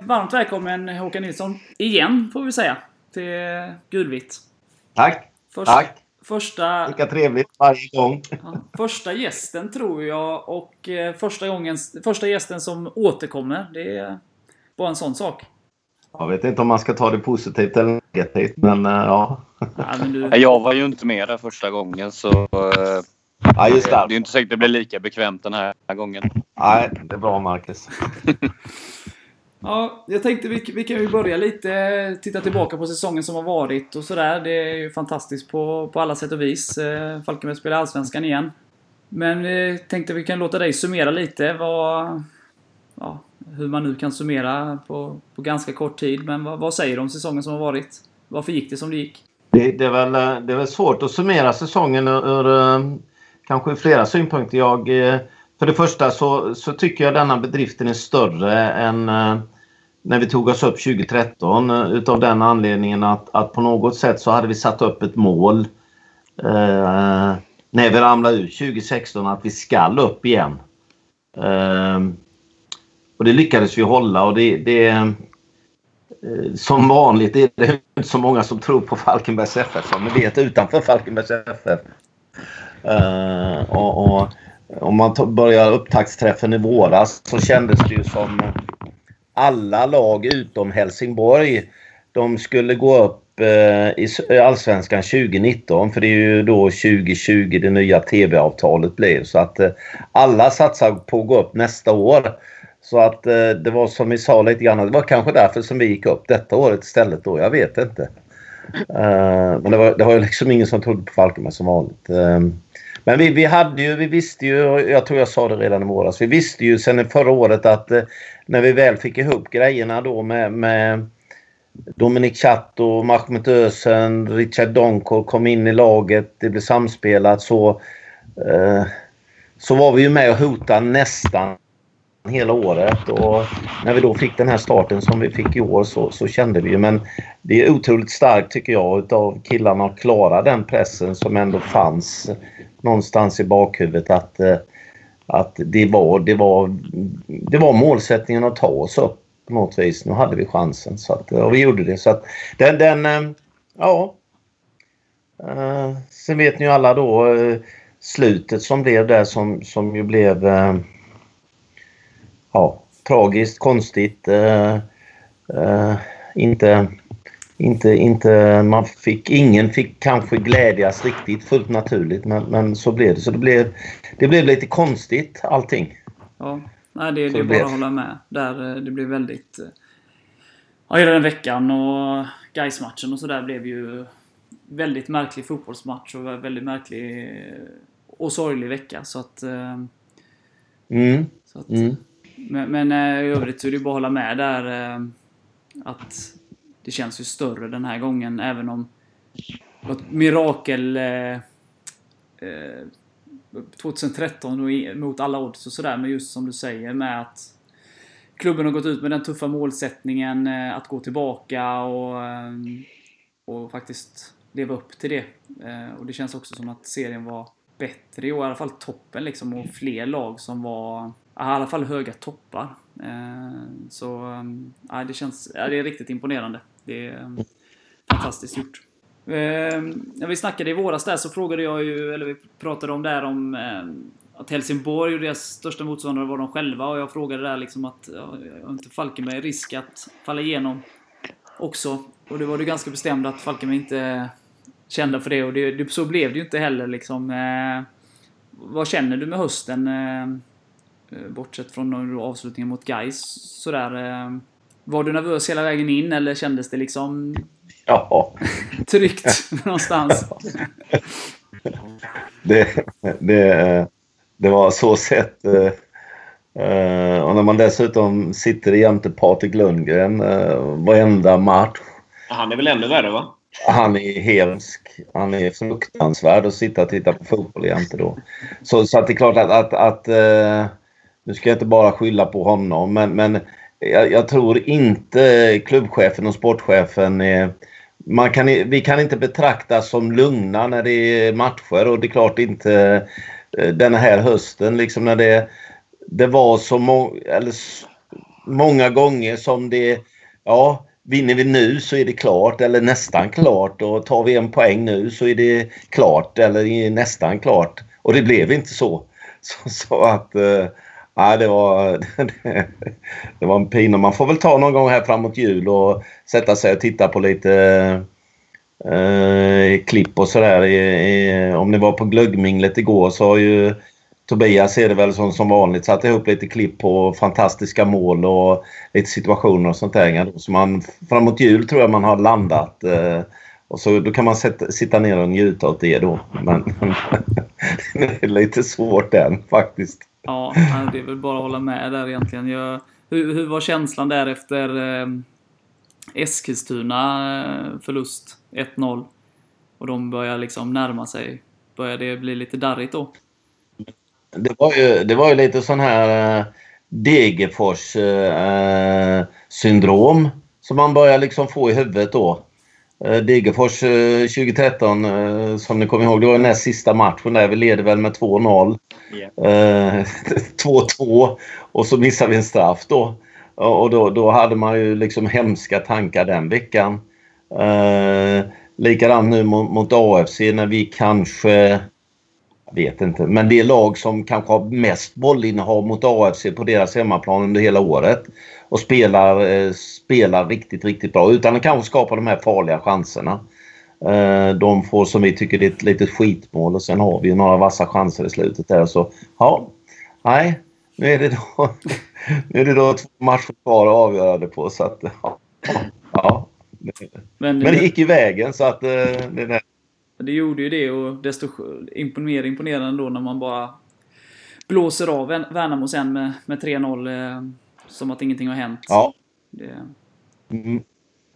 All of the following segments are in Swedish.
Varmt välkommen Håkan Nilsson, igen får vi säga, till Gulvitt. Tack! Först, Tack! Första, Lika trevligt varje gång. ja, första gästen tror jag och eh, första, gången, första gästen som återkommer. Det är bara en sån sak. Jag vet inte om man ska ta det positivt eller negativt, men eh, ja. Ja, men du, Nej, Jag var ju inte med där första gången så eh, Ja, just det är det. inte säkert det blir lika bekvämt den här gången. Nej, det är bra Marcus. ja, jag tänkte vi, vi kan ju börja lite, titta tillbaka på säsongen som har varit och sådär. Det är ju fantastiskt på, på alla sätt och vis. Eh, Falkenberg spelar Allsvenskan igen. Men eh, tänkte vi kan låta dig summera lite vad... Ja, hur man nu kan summera på, på ganska kort tid. Men vad, vad säger du om säsongen som har varit? Varför gick det som det gick? Det, det, är väl, eh, det är väl svårt att summera säsongen ur, ur eh, kanske flera synpunkter. Jag, eh, för det första så, så tycker jag denna bedriften är större än när vi tog oss upp 2013 utav den anledningen att, att på något sätt så hade vi satt upp ett mål eh, när vi ramlade ut 2016 att vi skall upp igen. Eh, och det lyckades vi hålla och det, det eh, som vanligt är det inte så många som tror på Falkenbergs FF som ni vet utanför Falkenbergs FF. Uh, eh, och, och om man börjar upptaktsträffen i våras så kändes det ju som alla lag utom Helsingborg de skulle gå upp eh, i Allsvenskan 2019 för det är ju då 2020 det nya TV-avtalet blir. så att alla satsar på att gå upp nästa år. Så att eh, det var som vi sa lite grann, det var kanske därför som vi gick upp detta året istället då, jag vet inte. Eh, men det var, det var ju liksom ingen som trodde på Falkenberg som vanligt. Eh, men vi, vi hade ju, vi visste ju, jag tror jag sa det redan i våras, vi visste ju sedan förra året att eh, när vi väl fick ihop grejerna då med, med Dominik Chatto, Mahmoud Ösen, Richard Donkor kom in i laget, det blev samspelat så eh, så var vi ju med och hotade nästan hela året och när vi då fick den här starten som vi fick i år så, så kände vi ju men det är otroligt starkt tycker jag utav killarna att klara den pressen som ändå fanns någonstans i bakhuvudet att, eh, att det, var, det, var, det var målsättningen att ta oss upp på något vis. Nu hade vi chansen så att, och vi gjorde det. Så att den, den eh, ja. Eh, sen vet ni ju alla då slutet som blev där som, som ju blev ja, tragiskt, konstigt. Eh, eh, inte, inte, inte, man fick, ingen fick kanske glädjas riktigt fullt naturligt men, men så blev det. Så det blev, det blev lite konstigt allting. Ja, nej, det, Så det är det bara att hålla med. Där, eh, det blev väldigt... eh, Ja, hela den veckan och Gais-matchen och sådär blev ju väldigt märklig fotbollsmatch och väldigt märklig och sorglig vecka. Så att... eh, Mm, Så att mm. Men, men eh, i övrigt så är det bara att hålla med där eh, att det känns ju större den här gången även om Något ett mirakel eh, 2013 och mot alla odds och sådär men just som du säger med att klubben har gått ut med den tuffa målsättningen att gå tillbaka och, och faktiskt leva upp till det. Och det känns också som att serien var bättre i år, i alla fall toppen liksom och fler lag som var i alla fall höga toppar. Eh, så eh, ja, det känns, ja, det är riktigt imponerande. Det är eh, fantastiskt gjort. Eh, när vi snackade i våras där så frågade jag ju, eller vi pratade om där om att Helsingborg och deras största motståndare var de själva och jag frågade där liksom att har inte Falkenberg risk att falla igenom också? Och det var du ganska bestämd att Falkenberg inte kända för det och det, det, så blev det ju inte heller liksom. Vad känner du med hösten? Eh, bortsett från då avslutningen mot Gais sådär. Eh, var du nervös hela vägen in eller kändes det liksom Ja, tryggt någonstans? det, det, det var så sett. eh, Och när man dessutom sitter jämte Patrik Lundgren varenda match. Han är väl ännu värre va? Han är hemsk. Han är fruktansvärd att sitta och titta på fotboll jämte då. Så, så att det är klart att, att, att nu ska jag inte bara skylla på honom men, men jag, jag tror inte klubbchefen och sportchefen är, man kan, vi kan inte betraktas som lugna när det är matcher och det är klart inte eh, den här hösten liksom när det, det var så må, eller, många gånger som det, ja vinner vi nu så är det klart eller nästan klart och tar vi en poäng nu så är det klart eller är nästan klart och det blev inte så. Så, så att eh, Ja, det var, det var en pina. Man får väl ta någon gång här framåt jul och sätta sig och titta på lite eh, klipp och sådär. Om ni var på glöggminglet igår så har ju Tobias är det väl som, som vanligt satt ihop lite klipp på fantastiska mål och lite situationer och sånt där. Så man, framåt jul tror jag man har landat. Eh, och så då kan man sätta, sitta ner och njuta åt det då. Men det är lite svårt än faktiskt. Ja, det är väl bara att hålla med där egentligen. Jag, hur, hur var känslan där efter eh, Eskilstuna eh, förlust 1-0? Och de börjar liksom närma sig. Börjar det bli lite darrigt då? Det var ju, det var ju lite sån här eh, Degerfors eh, eh syndrom som man börjar liksom få i huvudet då. Eh, Degerfors eh, 2013 eh, som ni kommer ihåg, det var näst sista matchen där. Vi leder väl med 2-0. Eh, 2-2 och så missar vi en straff då. Och då, då hade man ju liksom hemska tankar den veckan. Eh, likadant nu mot, mot AFC när vi kanske jag vet inte. Men det lag som kanske har mest bollinnehav mot AFC på deras hemmaplan under hela året. Och spelar, eh, spelar riktigt, riktigt bra. Utan att kanske skapa de här farliga chanserna. Eh, de får som vi tycker det är ett litet skitmål och sen har vi några vassa chanser i slutet där. Så ja, nej. Nu är det då, nu är det då två matcher kvar att avgöra det på. Så att, ja, ja. Men, Men det gick ju vägen så att eh, det där det gjorde ju det och desto mer imponerande då när man bara blåser av Värn- Värnamo sen med, med 3-0. Eh, som att ingenting har hänt. Ja. Det, Mm.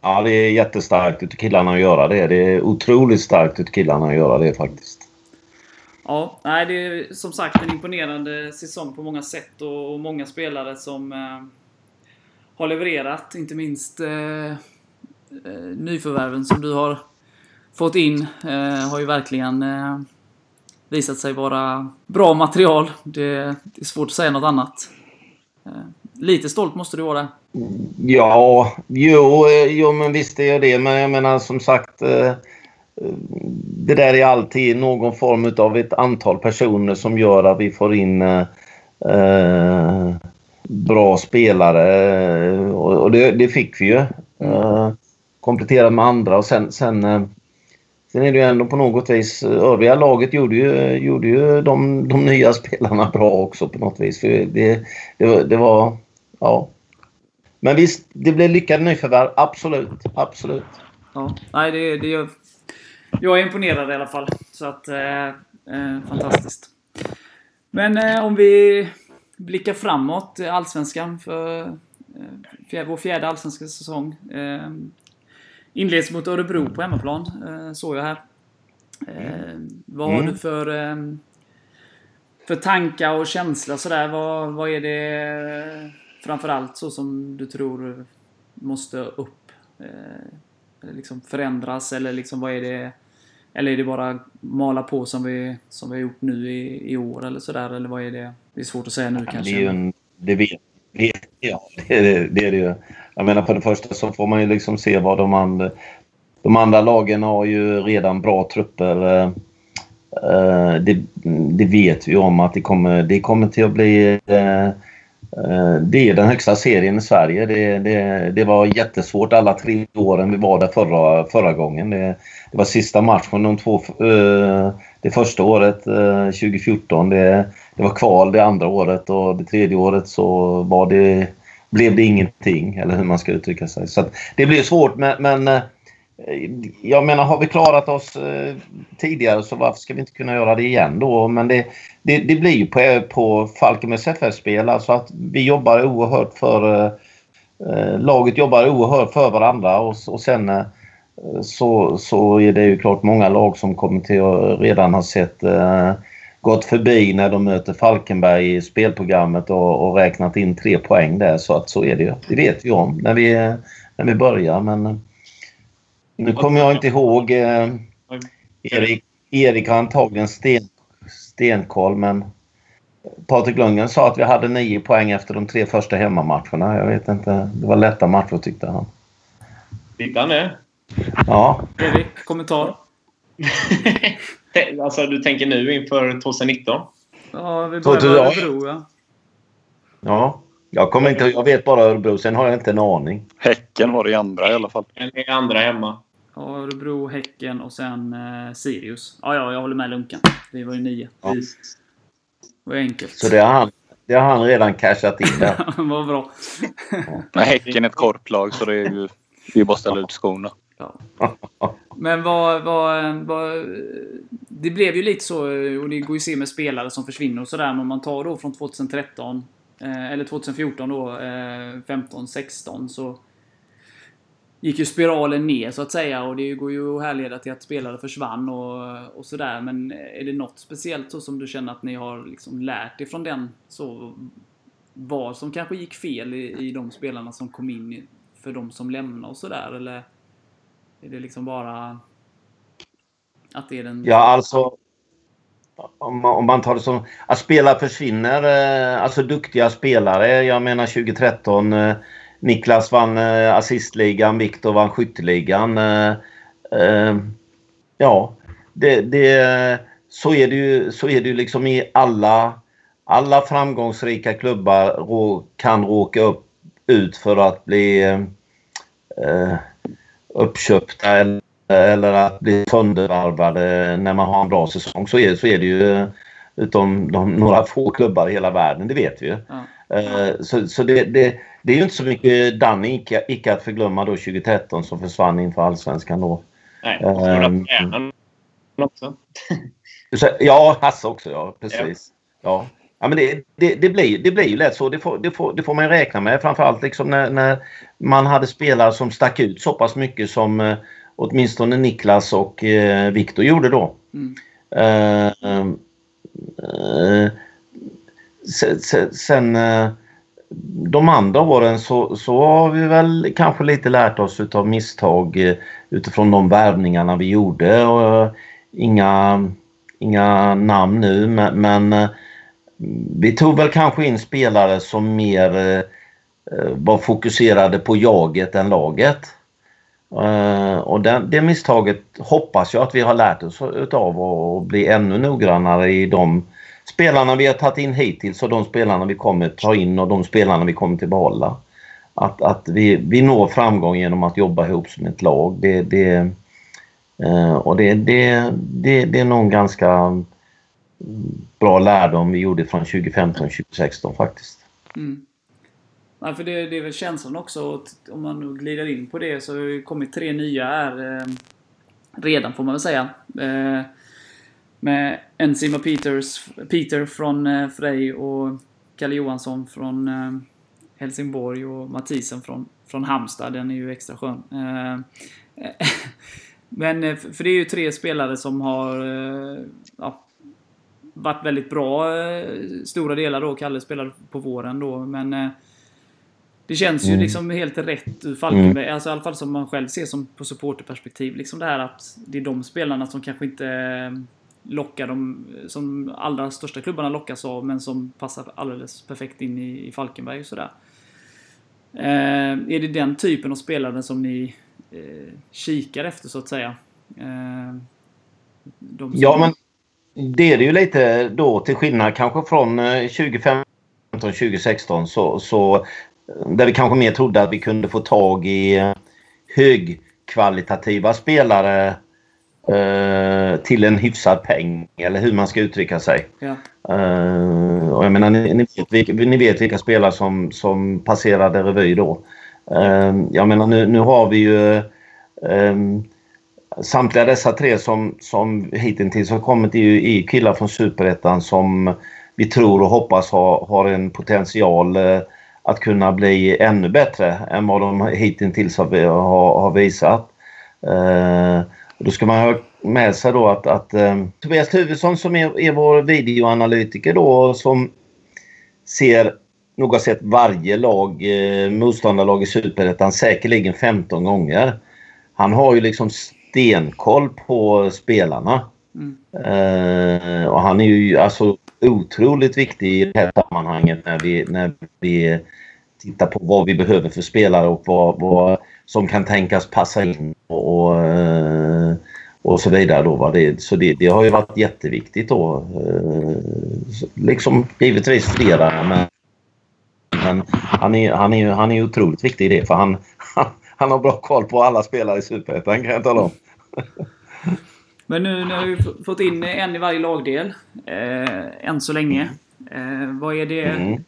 Ja, det är jättestarkt utav killarna att göra det. Det är otroligt starkt utav killarna att göra det faktiskt. Ja, nej, det är som sagt en imponerande säsong på många sätt och, många spelare som eh, har levererat. Inte minst eh, eh, nyförvärven som du har fått in eh, har ju verkligen eh, visat sig vara bra material. Det, det är svårt att säga något annat. Lite stolt måste du vara. Ja, jo, eh, jo men visst är jag det. Men jag menar som sagt. Eh, eh, det där är alltid någon form av ett antal personer som gör att vi får in eh, bra spelare. Och, det, det fick vi ju. Kompletterat med andra och sen, sen Sen är det ju ändå på något vis, övriga laget gjorde ju, gjorde ju de, de nya spelarna bra också på något vis. För det, det, det var, ja. Men visst, det blev lyckade nyförvärv. Absolut, absolut. Ja, nej, det, det gör... Jag är imponerad i alla fall. Så att... Eh, eh, fantastiskt. Men eh, om vi blickar framåt, Allsvenskan för eh, fjär, vår fjärde allsvenska säsong. Eh, inleds mot Örebro på hemmaplan, eh, såg jag här. Vad har Mm. du för, för tankar och känsla sådär? Vad, vad är det framförallt så som du tror måste upp? Eh, liksom förändras eller liksom vad är det? Eller är det bara mala på som vi, som vi har gjort nu i, i år eller sådär? Eller vad är det? Det är svårt att säga nu kanske. Det är en, det vet, det, ja, det, är det, det är det ju. Jag menar för det första så får man ju liksom se vad de andra... De andra lagen har ju redan bra trupper. eh, eh, Det, det vet vi om att det kommer, det kommer till att bli... eh, Eh, det är den högsta serien i Sverige. Det, det, det var jättesvårt alla tre åren vi var där förra, förra gången. Det, det var sista matchen de två... Eh, det första året, eh, 2014, det, det var kval det andra året och det tredje året så var det, blev det ingenting. Eller hur man ska uttrycka sig. Så att det blev svårt men, men Eh, jag menar har vi klarat oss eh, tidigare så varför ska vi inte kunna göra det igen då? Men det, det, det blir ju på, på Falkenbergs FF-spel alltså att vi jobbar oerhört för... Eh, eh, laget jobbar oerhört för varandra och, och sen eh, så, så är det ju klart många lag som kommer till att redan ha sett eh, gått förbi när de möter Falkenberg i spelprogrammet och, och räknat in tre poäng där. Så att så är det ju. Det vet vi om när vi, när vi börjar. Men nu kommer jag inte ihåg. Eh, Erik, Erik har antagligen sten, stenkoll men Patrik Lundgren sa att vi hade nio poäng efter de tre första hemmamatcherna. Jag vet inte. Det var lätta matcher tyckte han. Titta han det? Ja. Erik, kommentar? alltså, du tänker nu inför 2019? Ja, vi börjar du- med ja. Örebro, ja. Ja. Jag, kommer inte, jag vet bara Örebro, sen har jag inte en aning. Häcken var det i andra i alla fall. Eller är andra hemma? Ja, Örebro, Häcken och sen eh, Sirius. Ja, ja, jag håller med Lunkan. Vi var ju nio. Ja. Det var enkelt. Så det har han, det har han redan cashat in där. Vad bra. Men Häcken är ett korplag så det är ju det är bara att ställa ut skorna. Ja. Men vad, vad, vad... Det blev ju lite så, och det går ju att se med spelare som försvinner och sådär, men om man tar då från 2013, eh, eller 2014 då, eh, 15, 16, så gick ju spiralen ner så att säga och det går ju att härleda till att spelare försvann och, och sådär. Men är det något speciellt så som du känner att ni har liksom lärt er från den? Så vad som kanske gick fel i, i de spelarna som kom in för de som lämnade och sådär? Eller är det liksom bara att det är den... Ja, alltså. Om man, om man tar det som att spelare försvinner, eh, alltså duktiga spelare. Jag menar 2013. Niklas vann eh, assistligan, Viktor vann skytteligan. Eh, eh, ja, det, det, så, är det ju, så är det ju liksom i alla, alla framgångsrika klubbar kan råka upp, ut för att bli eh, uppköpta eller eller att bli söndervarvade när man har en bra säsong. Så är, så är det ju utom de, några få klubbar i hela världen, det vet vi ju. Ja. Eh, Så, så det, det, det är ju inte så mycket Danny, icke, icke att förglömma då 2013 som försvann inför allsvenskan då. Nej, Ehm. förlorade tränaren också. Så, ja, Hasse också ja, precis. Ja. Ja, men det, det, det, blir, det blir ju lätt så. Det får, det får, det får man räkna med. Framförallt liksom när, när man hade spelare som stack ut så pass mycket som eh, åtminstone Niklas och eh, Viktor gjorde då. Mm. Eh, eh, sen sen, de andra åren så, så har vi väl kanske lite lärt oss utav misstag eh, utifrån de värvningarna vi gjorde. Och, eh, inga, inga namn nu men, men vi tog väl kanske in spelare som mer var fokuserade på jaget än laget. Och det, det misstaget hoppas jag att vi har lärt oss utav och bli ännu noggrannare i de spelarna vi har tagit in hittills och de spelarna vi kommer ta in och de spelarna vi kommer till behålla. Att, att vi, vi når framgång genom att jobba ihop som ett lag. Det, det, eh, och det, det, det, det är nog en ganska bra lärdom vi gjorde från 2015-2016 faktiskt. Mm. Nej, för det, det är väl känslan också, att om man nu glider in på det, så har det kommit tre nya här eh, redan får man väl säga. Eh, med Enzima Peters, Peter från eh, Frej och Kalle Johansson från eh, Helsingborg och Mathisen från, från Halmstad. Den är ju extra skön. Eh, men, för det är ju tre spelare som har ja, varit väldigt bra stora delar då. Kalle spelade på våren då, men det känns ju Mm. liksom helt rätt ur Falkenberg. Alltså i alla fall som man själv ser som på supporterperspektiv. Liksom det här att det är de spelarna som kanske inte lockar de som allra största klubbarna lockas av, men som passar alldeles perfekt in i, i Falkenberg och sådär. Eh, är det den typen av spelare som ni eh, kikar efter så att säga? Eh, de som- Ja, men det är det ju lite då till skillnad kanske från eh, 2015-2016 så, så eh, där vi kanske mer trodde att vi kunde få tag i eh, högkvalitativa spelare eh, till en hyfsad peng eller hur man ska uttrycka sig. Ja. Eh, och jag menar, ni, ni, vet, vilka, ni vet vilka spelare som, som passerade revy då. Eh, jag menar nu, nu har vi ju eh, samtliga dessa tre som, som hittills har kommit är ju är killar från Superettan som vi tror och hoppas har, har en potential eh, att kunna bli ännu bättre än vad de hittills har, har, har visat. Då ska man ha med sig då att, att eh, Tobias Huvudson som är, är vår videoanalytiker då som ser nog har sett varje lag, eh, motståndarlag i Superettan säkerligen 15 gånger. han har ju liksom stenkoll på spelarna. Mm. Eh, och han är ju alltså otroligt viktig i det här sammanhanget när vi, när vi tittar på vad vi behöver för spelare och vad, vad som kan tänkas passa in och, och, eh, och så vidare. Då, va? Det, så det, det har ju varit jätteviktigt då. Eh, liksom givetvis flera men, men han, är, han, är, han är otroligt viktig i det för han, han, han har bra koll på alla spelare i Superettan kan jag tala om. Men nu, har vi fått in en i varje lagdel. Eh, än så länge. Eh, vad är det... Mm.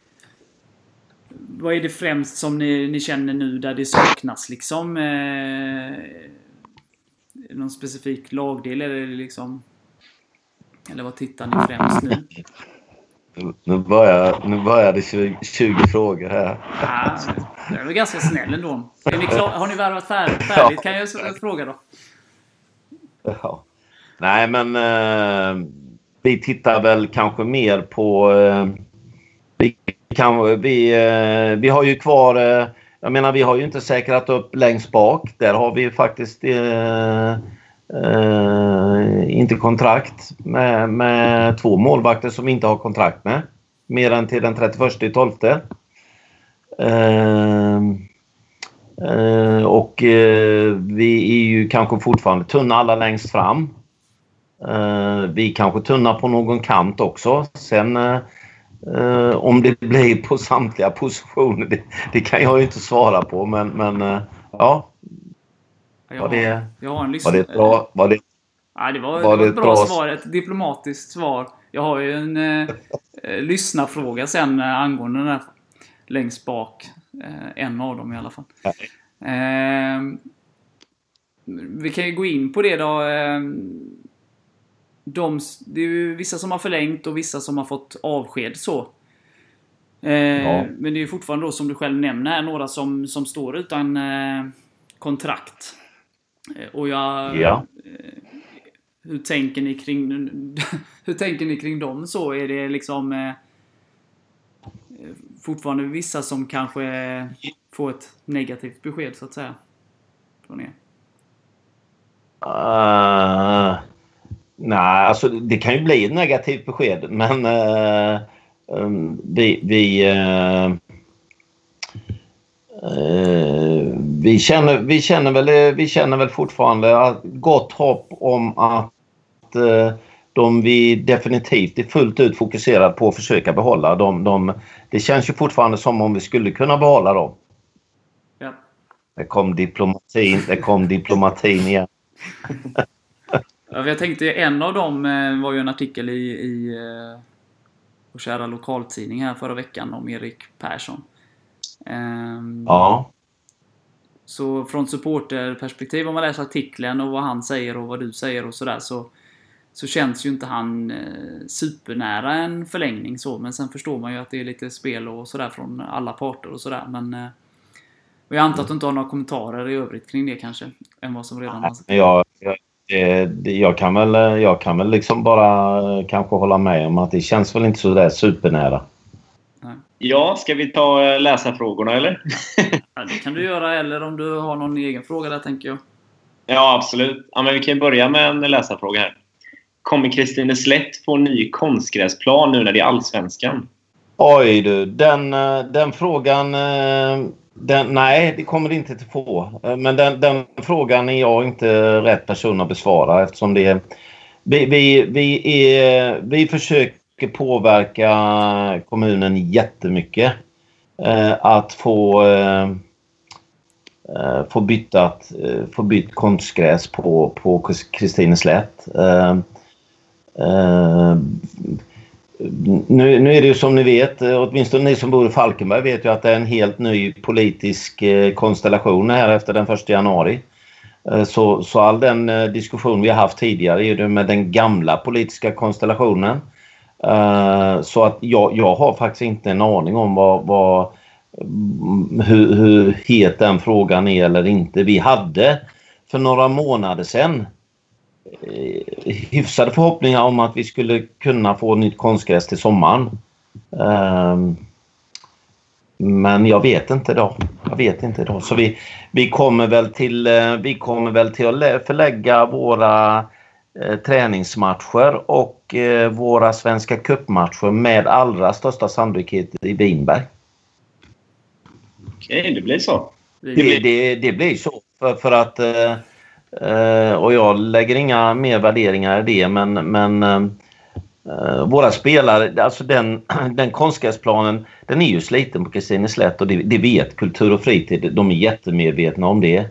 Vad är det främst som ni, ni känner nu där det saknas liksom? Eh, någon specifik lagdel eller det liksom... Eller vad tittar ni främst nu? Nu börjar, nu börjar det 20, 20 frågor här. Ah, jag är väl ganska snäll ändå. Är ni klar, har ni värvat färdigt? färdigt kan jag fråga då. Ja. Nej, men eh, vi tittar väl kanske mer på... Eh, kan, vi, eh, vi har ju kvar... Eh, jag menar, vi har ju inte säkrat upp längst bak. Där har vi faktiskt eh, eh, inte kontrakt med, med två målvakter som vi inte har kontrakt med. Mer än till den 31 12. Eh, Eh, och eh, vi är ju kanske fortfarande tunna alla längst fram. Eh, vi är kanske tunna på någon kant också. Sen eh, eh, eh, om det blir på samtliga positioner, det, det kan jag ju inte svara på. Men, men eh, ja, Jag var det, jag har en var lyssn- det ett bra... Var det, Ja, det var, Var det var ett bra, bra- svar. Ett diplomatiskt svar. Jag har ju en eh, eh, lyssnarfråga sen eh, angående den där längst bak. Eh, en av dem i alla fall. Eh, vi kan ju gå in på det då. Eh, de, det är ju vissa som har förlängt och vissa som har fått avsked så. Eh, Ja. Men det är ju fortfarande då som du själv nämner några som, som står utan eh, kontrakt. Eh, Och jag... Ja. Hur tänker ni kring Hur tänker ni kring dem så? Är det liksom eh, fortfarande vissa som kanske får ett negativt besked så att säga? Från er? Uh, nej, alltså det kan ju bli ett negativt besked men eh, um, vi, vi, eh, eh, vi, känner, vi, känner väl, vi känner väl fortfarande gott hopp om att de vi definitivt är fullt ut fokuserade på att försöka behålla. De, de, det känns ju fortfarande som om vi skulle kunna behålla dem. Ja. Det kom diplomatin, det kom diplomatin igen. Jag tänkte en av dem eh, var ju en artikel i, i eh, vår kära lokaltidning här förra veckan om Erik Persson. Ehm, Ja. Så från supporterperspektiv, om man läser artikeln och vad han säger och vad du säger och sådär så, så känns ju inte han eh, supernära en förlängning så. Men sen förstår man ju att det är lite spel och sådär från alla parter och sådär. Men och jag antar att du inte har några kommentarer i övrigt kring det kanske? Än vad som redan har jag, jag, det- jag, kan väl, jag kan väl liksom bara eh, kanske hålla med om att det känns väl inte så där supernära. Ja, ska vi ta eh, läsarfrågorna eller? Ja, det kan du göra, eller om du har någon egen fråga där tänker jag. Ja, absolut. Ja, men vi kan ju börja med en läsarfråga här. Kommer Kristineslätt få ny konstgräsplan nu när det är Allsvenskan? Oj du, den, eh, den frågan... Den, nej, det kommer det inte att få. Eh, men den, den frågan är jag inte rätt person att besvara eftersom det är... Vi, vi, vi, är, vi försöker påverka kommunen jättemycket. Eh, att få, eh, eh, få, byttat, eh, få bytt konstgräs på, på Kristineslätt. Eh, eh, nu, nu är det ju som ni vet, eh, åtminstone ni som bor i Falkenberg vet ju att det är en helt ny politisk eh, konstellation här efter den 1 januari. Eh, så, så all den diskussion vi har haft tidigare är ju med den gamla politiska konstellationen. Så att jag, jag har faktiskt inte en aning om vad, vad, mm, hur, hur het den frågan är eller inte. Vi hade för några månader sedan hyfsade förhoppningar om att vi skulle kunna få nytt konstgräs till sommaren. Ehm, Men jag vet inte då. Jag vet inte idag. Så vi, vi, kommer väl till, eh, vi kommer väl till att förlägga våra eh, träningsmatcher och eh, våra Svenska cupmatcher med allra största sannolikhet i Vinberg. Okej, det blir så. Det, det, det blir så. För, för att... Eh, och jag lägger inga mer värderingar i det men, men eh, eh våra spelare, alltså den, den konstgräsplanen, den är ju sliten på Kristineslätt och det, det vet Kultur och fritid. De är jättemedvetna om det.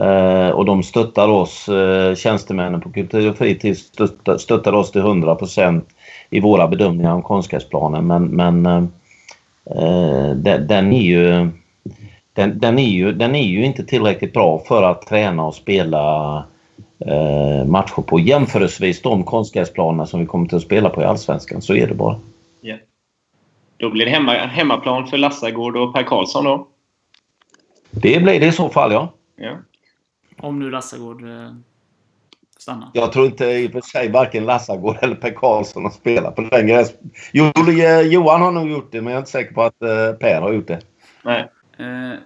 Eh, och de stöttar oss, uh, tjänstemännen på Kultur och fritid stöttar, stöttar oss till 100% i våra bedömningar om konstgräsplanen. Men, men den, den, är ju den, den, är ju, den är ju inte tillräckligt bra för att träna och spela eh, matcher på. Jämförelsevis de konstgräsplanerna som vi kommer till att spela på i Allsvenskan. Så är det bara. Yeah. Då blir det hemma, hemmaplan för Lassagård och Per Karlsson då? Det blir det i så fall, ja. ja. Om nu Lassagård eh, stannar. Jag tror inte i och för sig varken Lassagård eller Per Karlsson har spelat på den gränsen. Johan har nog gjort det, men jag är inte säker på att eh, Per har gjort det. Nej. Eh,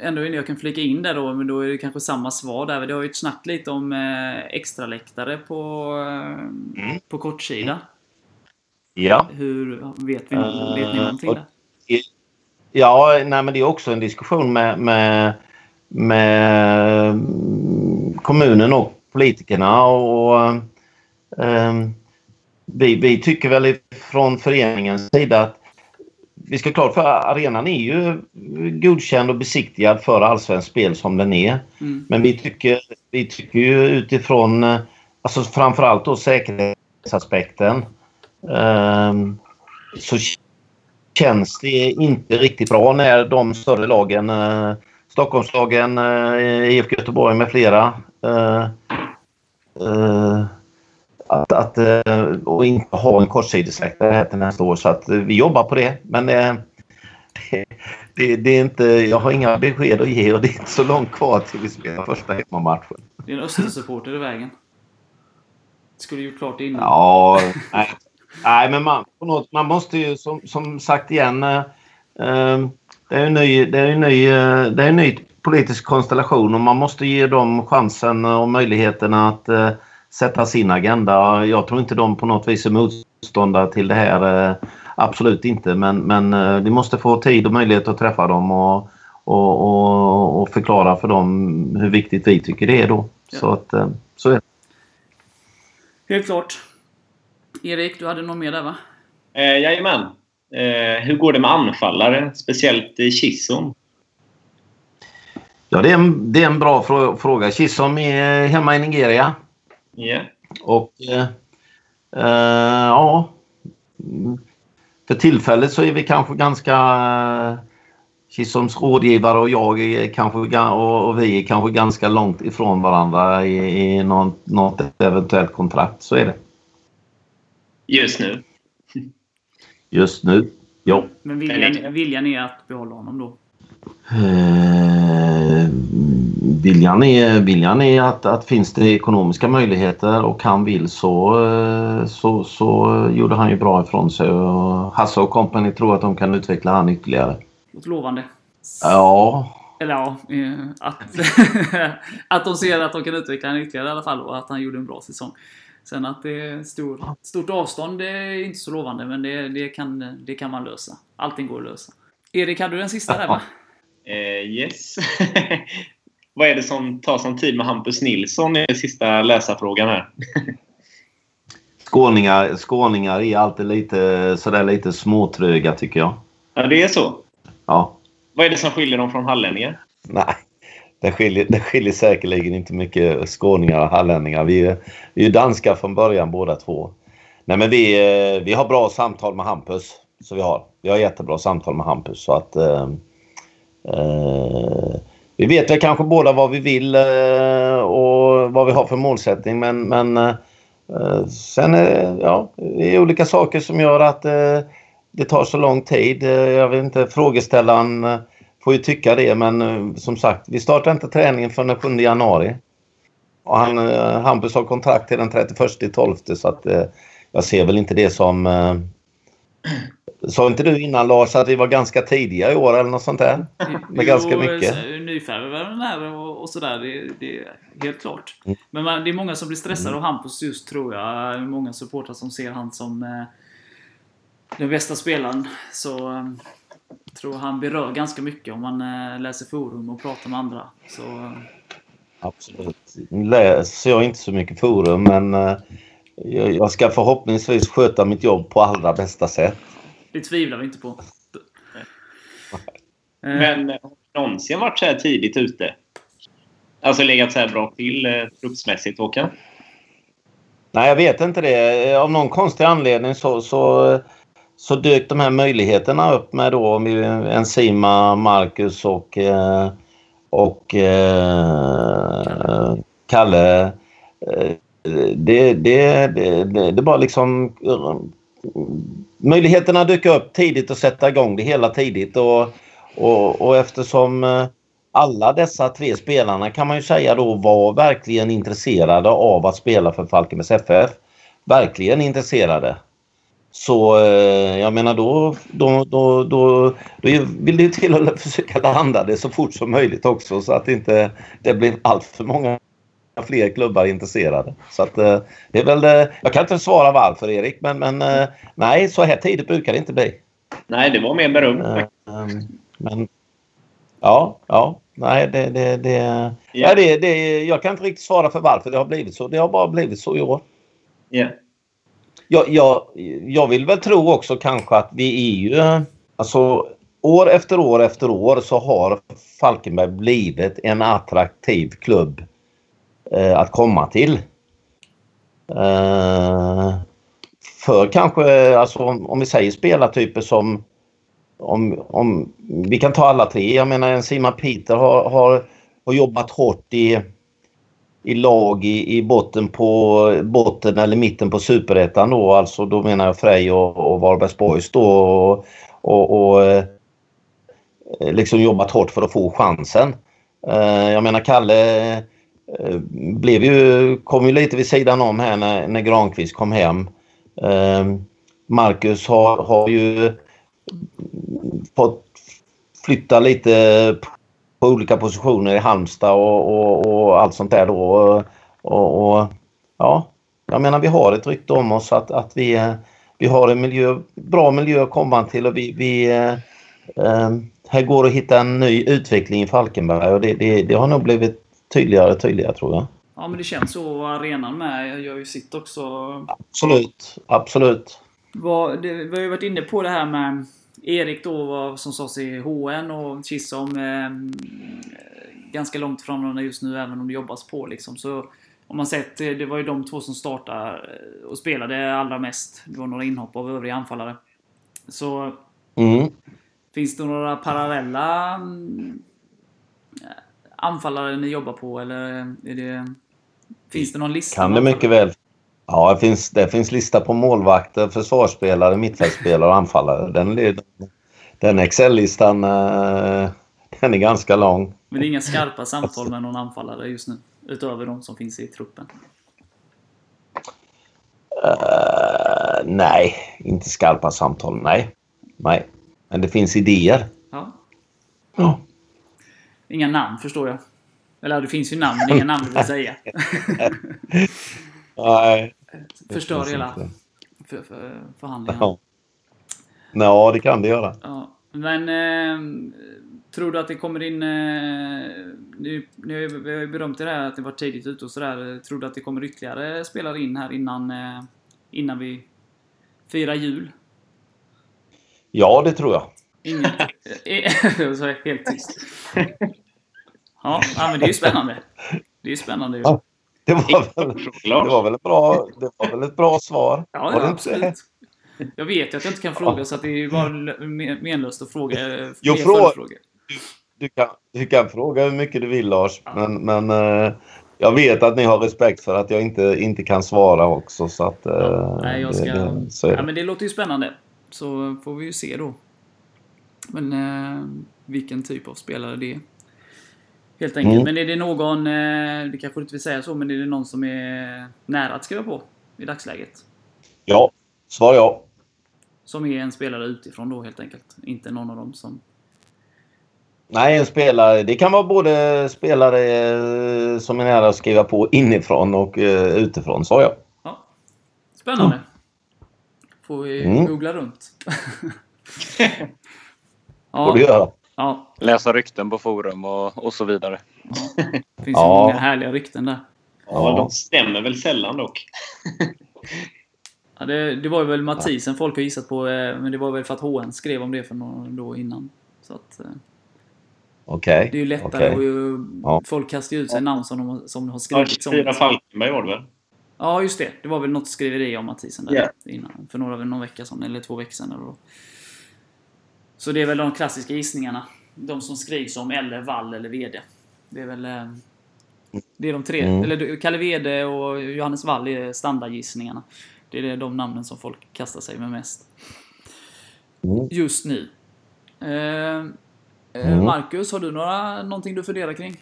ändå innan jag kan flika in där då, men då är det kanske samma svar där. Det har ju ett snack lite om eh, extraläktare på, eh, mm. på kortsida. Ja. Hur, vet, vi, uh, vet ni någonting där? Ja, nej, men det är också en diskussion med, med, med kommunen och politikerna. och um, vi, vi tycker väl från föreningens sida att vi ska klart för arenan är ju godkänd och besiktigad för allsvenskt spel som den är. Mm. Men vi tycker, vi tycker ju utifrån, alltså framförallt då säkerhetsaspekten, um, så känns det inte riktigt bra när de större lagen, uh, Stockholmslagen, uh, IFK Göteborg med flera, uh, uh, att, att eh, och inte ha en kortsidesläktare till nästa år. Så att eh, vi jobbar på det. Men det, det, det, är inte, jag har inga besked att ge och det är inte så långt kvar till vi spelar första hemmamatchen. Det är en Östersupporter i vägen. Skulle gjort klart innan. Ja, nej. nej men man, något, man måste ju som, som sagt igen. Eh, det är en ny, det är ny, det är en ny politisk konstellation och man måste ge dem chansen och möjligheterna att sätta sin agenda. Jag tror inte de på något vis är motståndare till det här. Eh, absolut inte, men, men eh, vi måste få tid och möjlighet att träffa dem och, och, och, och förklara för dem hur viktigt vi tycker det är då. Ja. Så, att, eh, så är det. Helt klart. Erik, du hade något mer där va? Eh, jajamän. Eh, hur går det med anfallare? Speciellt i Chisholm? Ja, det är en, det är en bra fråga. Chisholm är hemma i Nigeria. Yeah. Och eh, eh, ja, för tillfället så är vi kanske ganska Chisholms rådgivare och jag är kanske, och vi är kanske ganska långt ifrån varandra i, i något, något eventuellt kontrakt. Så är det. Just nu? Just nu, ja. Men viljan, viljan är att behålla honom då? Eh, viljan är, viljan är att, att finns det ekonomiska möjligheter och han vill så, eh, så, så gjorde han ju bra ifrån sig. Och Hasse och company tror att de kan utveckla han ytterligare. Låter lovande. Ja. Eller ja, eh, att, att de ser att de kan utveckla han ytterligare i alla fall och att han gjorde en bra säsong. Sen att det är stor, stort avstånd, det är inte så lovande men det, det, kan, det kan man lösa. Allting går att lösa. Erik, hade du den sista där va? Uh, yes. Vad är det som tar sån tid med Hampus Nilsson? är sista läsarfrågan här. skåningar, skåningar är alltid lite, sådär lite småtröga tycker jag. Ja, det är så? Ja. Vad är det som skiljer dem från hallänningar? Nej, det skiljer, det skiljer säkerligen inte mycket skåningar och hallänningar. Vi är, vi är danskar från början båda två. Nej, men vi, vi har bra samtal med Hampus. Så vi har. Vi har jättebra samtal med Hampus. Så att, eh, Eh, vi vet väl kanske båda vad vi vill eh, och vad vi har för målsättning men, men eh, sen är ja, det är olika saker som gör att det tar så lång tid. Jag vet inte, frågeställaren får ju tycka det men som sagt, vi startar inte träningen förrän den 7 januari. Och han, Hampus har kontrakt till den 31 12 så att jag ser väl inte det som Sa inte du innan Lars att vi var ganska tidiga i år eller något sånt där? Med ganska mycket. Nyfärgade här och, och sådär. Det, det är helt klart. Mm. Men man, det är många som blir stressade av Hampus just tror jag. Många supportrar som ser han som eh, den bästa spelaren. Så eh, tror han berör ganska mycket om man eh, läser forum och pratar med andra. Så, eh, Absolut. Läser jag inte så mycket forum men eh, jag jag ska förhoppningsvis sköta mitt jobb på allra bästa sätt. det tvivlar vi inte på. Eh, Men eh, någonsin varit så här tidigt ute? Alltså legat så här bra till eh, truppsmässigt, Håkan? Nej, jag vet inte det. Eh, av någon konstig anledning så, så, så dök de här möjligheterna upp med då Enzima, Marcus och, eh, och eh, Kalle. Eh, det, det, det, det, bara liksom... Möjligheterna dök upp tidigt och sätta igång det hela tidigt och, och, och eftersom eh, alla dessa tre spelarna kan man ju säga då var verkligen intresserade av att spela för Falkenbergs FF. Verkligen intresserade. Så eh, jag menar då, då, då, då, vill det ju till att försöka landa det så fort som möjligt också så att inte det blir allt för många fler klubbar intresserade. Så att eh, det är väl. Jag kan inte svara varför Erik men, men nej så här tidigt brukar det inte bli. Nej, det var mer beröm. Men ja, ja, nej det, det, det, Ja. ja. det, det, jag kan inte riktigt svara för varför det har blivit så. Det har bara blivit så i år. Ja. Jag, jag, jag vill väl tro också kanske att vi är ju... Alltså år efter år efter år så har Falkenberg blivit en attraktiv klubb eh, att komma till. Eh, för kanske, alltså om, om vi säger spelartyper som om, om, vi kan ta alla tre. Jag menar en Simon Peter har, har, har jobbat hårt i, i lag i, i botten på botten eller mitten på superettan då. Alltså då menar jag Frej och, och Varbergsborgs då. Och, och, och eh, liksom jobbat hårt för att få chansen. Eh, jag menar Kalle eh, blev ju, kom ju lite vid sidan om här när, när Granqvist kom hem. Marcus har, har ju fått flytta lite på olika positioner i Halmstad och, och, och allt sånt där då. Och, och, ja, jag menar vi har ett rykte om oss att, att vi, vi har en miljö, bra miljö att komma till och vi, vi eh, här går att hitta en ny utveckling i Falkenberg och det, det, det har nog blivit tydligare och tydligare tror jag. ja, men det känns så. Arenan med gör ju sitt också. Absolut, absolut. Vad, det, vi har ju varit inne på det här med Erik då var, som sades i HN och Chisholm eh, ganska långt varandra just nu även om det jobbas på liksom. Så om man sett, eh, det var ju de två som startade eh, och spelade allra mest. Det var några inhopp av övriga anfallare. Så Mm. finns det några parallella mm, anfallare ni jobbar på eller är det... Finns det någon lista? Kan det mycket väl. Ja, det finns, det finns lista på målvakter, försvarsspelare, mittfältspelare och anfallare. Den, den Excel-listan eh, den är ganska lång. Men det är inga skarpa samtal med någon anfallare just nu? Utöver de som finns i truppen? Eh, nej, inte skarpa samtal. Nej. nej. Men det finns idéer. Ja. Ja. Inga namn förstår jag. Eller det finns ju namn, men inga namn vill säga. Nej. Förstör hela inte. för, för, förhandlingarna. Ja. ja, det kan det göra. Ja. Men eh, tror du att det kommer in... Eh, nu, nu vi har ju berömt det här att det var tidigt ute och sådär. Tror du att det kommer ytterligare spelare in här innan, eh, innan vi firar jul? Ja, det tror jag. Ingen... Jag sa helt tyst. Ja, men det är ju spännande. Det är ju spännande. Ja. Det var väl, det var väl, ett, bra, det var väl ett bra svar? Ja, ja absolut. Jag vet ju att jag inte kan fråga så att det är ju bara men- menlöst att fråga. Jo, fler fråga. följdfrågor. Du kan, du kan fråga hur mycket du vill Lars. Men, men eh, jag vet att ni har respekt för att jag inte, inte kan svara också. Så att, eh, Nej, jag ska... det, så ja, men det låter ju spännande. Så får vi ju se då. Men eh, vilken typ av spelare det är. Helt enkelt. Mm. Men är det någon, eh, det kanske du inte vill säga så, men är det någon som är nära att skriva på i dagsläget? Ja, svar ja. Som är en spelare utifrån då helt enkelt. Inte någon av dem som... Nej, en spelare. Det kan vara både spelare eh, som är nära att skriva på inifrån och eh, utifrån, sa jag. Ja. Spännande. Får vi Mm. googla runt. Får du ja, göra. Ja, Läsa rykten på forum och, och så vidare. det finns ju Ja. många härliga rykten där. Ja, de stämmer väl sällan dock. Ja, det, det var väl Mathisen folk har gissat på, eh, men det var väl för att HN skrev om det för några då innan. Så att, eh, Okej. det är ju lättare okej. och ju, Ja. Folk kastar ju ut sig namn som de, har- som de har Ja, skrivit. 24 Som, Falkenberg var det väl? ja, just det. Det var väl något skriveri om Mathisen där Ja. innan. För några, någon vecka sedan, eller två veckor sedan. Eller då. Så det är väl de klassiska gissningarna. De som skrivs om eller Wall eller VD. Det är väl... eh, Det är de tre. Mm. Eller Kalle Wede och Johannes Wall är standardgissningarna. Det är de namnen som folk kastar sig med mest. Mm. Just nu. Eh, eh, Mm. Marcus, har du några, någonting du funderar kring?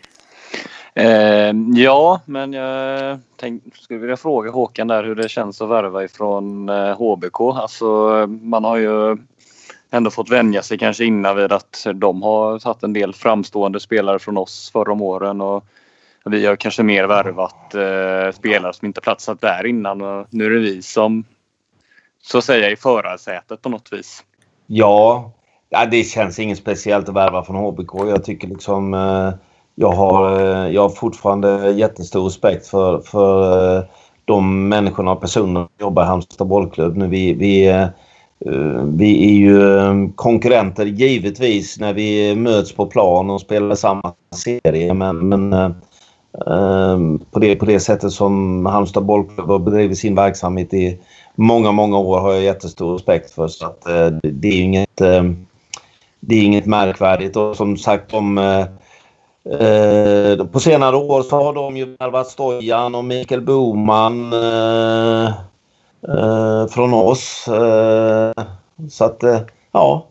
Eh, ja, men jag tänk, skulle vilja fråga Håkan där hur det känns att värva ifrån eh, HBK. Alltså, man har ju ändå fått vänja sig kanske innan vid att de har tagit en del framstående spelare från oss förra om åren. Och vi har kanske mer värvat eh, spelare som inte platsat där innan. Och nu är det vi som så att säga i förarsätet på något vis. Ja, det känns inget speciellt att värva från HBK. Jag tycker liksom... Eh, jag, har, eh, jag har fortfarande jättestor respekt för, för eh, de människorna och personerna som jobbar i Halmstad bollklubb. Nu, vi, vi, eh, Eh, vi är ju eh, konkurrenter givetvis när vi möts på plan och spelar samma serie. Men, men eh, eh, på, det, på det sättet som Halmstad bollklubb har bedrivit sin verksamhet i många, många år har jag jättestor respekt för. Så att, eh, det, är ju inget, eh, det är inget märkvärdigt. Och som sagt, de, på senare år så har de ju värvat Stojan och Mikael Boman eh, eh, från oss. Eh, så att, eh, ja.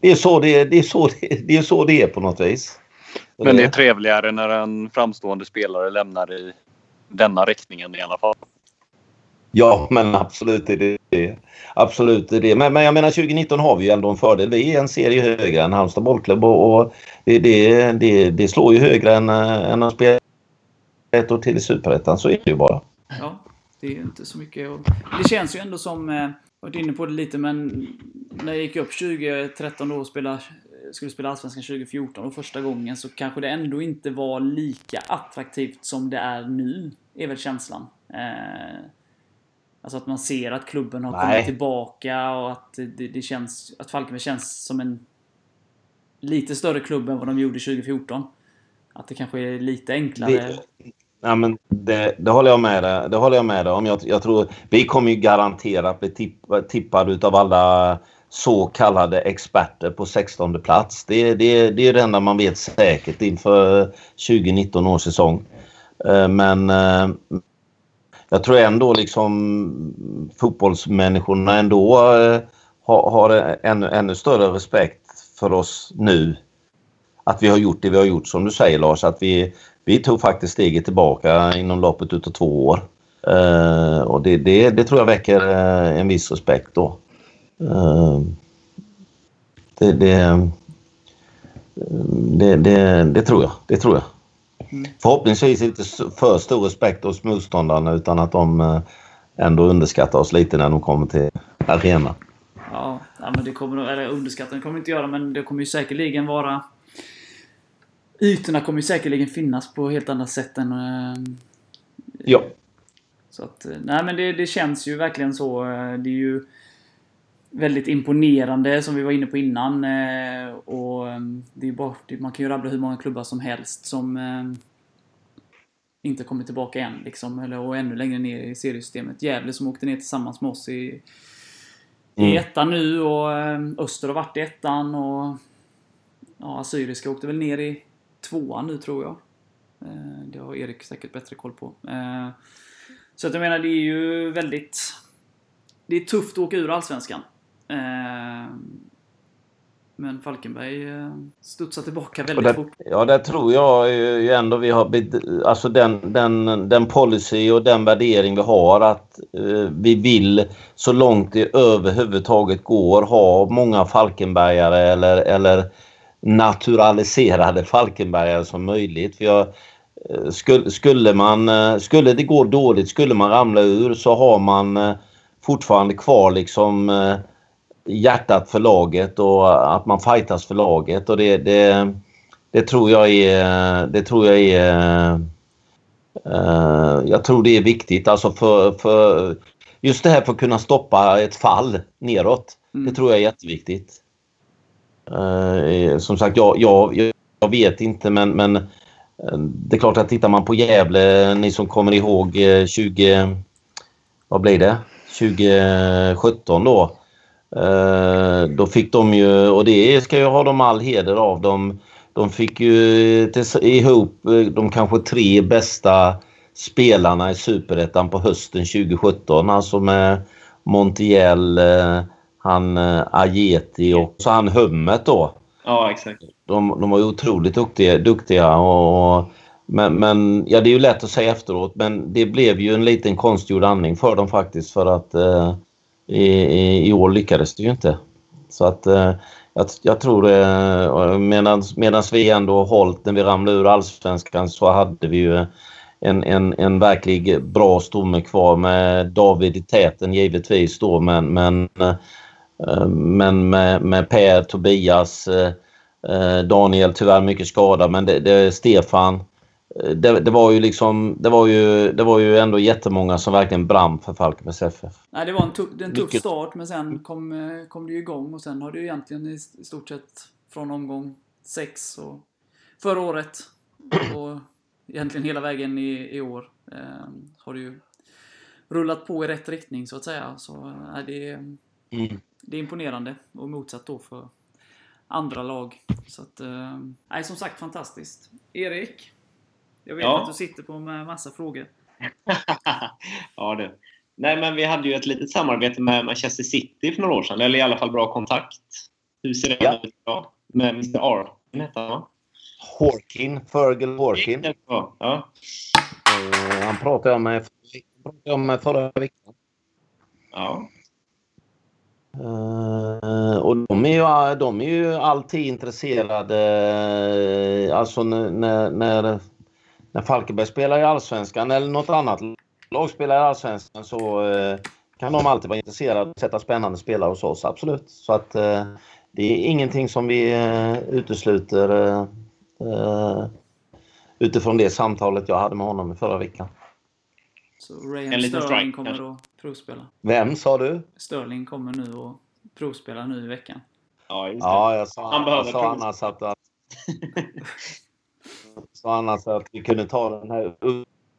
Det är så det, det, är så det, det är så det är på något vis. Men det är trevligare när en framstående spelare lämnar i denna riktningen i alla fall. Ja, men absolut är det det. Absolut är det. Men, men jag menar 2019 har vi ju ändå en fördel. Vi är en serie högre än Halmstad bollklubb och, och det, det, det, det slår ju högre än, äh, än att spela ett år till i Superettan. Så är det ju bara. Ja, det är inte så mycket. Och det känns ju ändå som, eh, jag varit inne på det lite, men när jag gick upp 2013 då och spela, skulle spela Allsvenskan 2014 och första gången så kanske det ändå inte var lika attraktivt som det är nu, är väl känslan. Eh, alltså att man ser att klubben har Nej. kommit tillbaka och att det, det känns, att Falkenberg känns som en lite större klubb än vad de gjorde 2014. Att det kanske är lite enklare. Det, ja, men det, det håller jag med dig det håller jag med dig om. Jag, jag tror, vi kommer ju garanterat bli tipp, tippade utav alla så kallade experter på 16 plats. Det, det, det är det enda man vet säkert inför 2019 års säsong. Eh, men eh, jag tror ändå liksom fotbollsmänniskorna ändå eh, har, har ännu, ännu större respekt för oss nu. Att vi har gjort det vi har gjort som du säger Lars. Att vi, vi tog faktiskt steget tillbaka inom loppet utav två år. Eh, och det, det, det tror jag väcker eh, en viss respekt då. Eh, det, det, det, det, det tror jag. Det tror jag. Förhoppningsvis inte för stor respekt hos motståndarna utan att de ändå underskattar oss lite när de kommer till arenan. Ja, ja men det kommer eller underskatta det kommer inte göra, men det kommer ju säkerligen vara... Ytorna kommer ju säkerligen finnas på helt andra sätt än... eh, Ja. Så att, eh, nej men det, det känns ju verkligen så. eh, Det är ju väldigt imponerande som vi var inne på innan. Och det är bara, man kan ju rabbla hur många klubbar som helst som inte kommit tillbaka än. Liksom, eller, och ännu längre ner i seriesystemet. Gävle som åkte ner tillsammans med oss i, i Mm. ettan nu och Öster har varit i ettan och ja, Assyriska åkte väl ner i tvåan nu tror jag. Eh, Det har Erik säkert bättre koll på. Eh, Så att jag menar, det är ju väldigt... Det är tufft att åka ur Allsvenskan. Eh, Men Falkenberg studsar tillbaka väldigt där, fort. ja, där tror jag ju ändå vi har... Alltså den, den, den policy och den värdering vi har att vi vill så långt det överhuvudtaget går ha många Falkenbergare eller, eller naturaliserade Falkenbergare som möjligt. För jag, eh, skulle, skulle, man, eh, skulle det gå dåligt, skulle man ramla ur så har man eh, fortfarande kvar liksom hjärtat för laget och att man fightas för laget. Och det, det, det tror jag är... Det tror jag är... jag tror det är viktigt alltså för, för just det här för att kunna stoppa ett fall neråt. Mm. Det tror jag är jätteviktigt. Eh, som sagt, jag, jag, jag vet inte men, men eh, det är klart att tittar man på Gävle, ni som kommer ihåg eh, 20... Vad blir det? 2017 då. Eh, då fick de ju, och det ska jag ha dem all heder av, de, de fick ju ihop de kanske tre bästa spelarna i Superettan på hösten 2017. Alltså med Montiel, han eh, Ajeti och så han Hummet då. Ja, exakt. De, de var ju otroligt duktiga. duktiga och, och, men, men ja, det är ju lätt att säga efteråt men det blev ju en liten konstgjord andning för dem faktiskt för att eh, i, i, år lyckades det ju inte. Så att eh, jag, jag tror eh, medan vi ändå har hållit när vi ramlade ur allsvenskan så hade vi ju en, en, en verklig bra stomme kvar med David i täten givetvis då men, men, eh, men med, med Per, Tobias, eh, eh, Daniel tyvärr mycket skadad men det, det, Stefan eh, det, det var ju liksom det var ju, det var ju ändå jättemånga som verkligen brann för Falkenbergs FF. Nej, det var en, tuff, en tuff start men sen kom, eh, kom det ju igång och sen har det ju egentligen i i stort sett från omgång sex och förra året och egentligen hela vägen i, i år eh, har det ju rullat på i rätt riktning så att säga. Så eh, det, är, Mm. det är imponerande och motsatt då för andra lag. Så att, eh, nej, som sagt fantastiskt. Erik, jag vet Ja. att du sitter på med massa frågor. ja, det. Nej, men vi hade ju ett litet samarbete med Manchester City för några år sedan. Eller i alla fall bra kontakt. Hur ser det Ja. ut idag? Med Mr. Arkin hette han va? Horkin, Fergal Horkin. Ja. ja. Eh, han pratade jag med, pratade jag med förra veckan. ja. Uh, och de är, ju, de är ju alltid intresserade. Eh, alltså när, när, när, Falkenberg spelar i Allsvenskan eller något annat lag spelar i Allsvenskan så uh, kan de alltid vara intresserade av att sätta spännande spelare hos oss. Absolut. Så att uh, det är ingenting som vi utesluter utifrån det samtalet jag hade med honom i förra veckan. Så En liten Sterling strike, kommer kanske. att provspela. Vem sa du? Sterling kommer nu och provspela nu i veckan. ja, just det. Ja, jag sa, Han behöver jag sa annars att, att, sa annars att vi kunde ta den här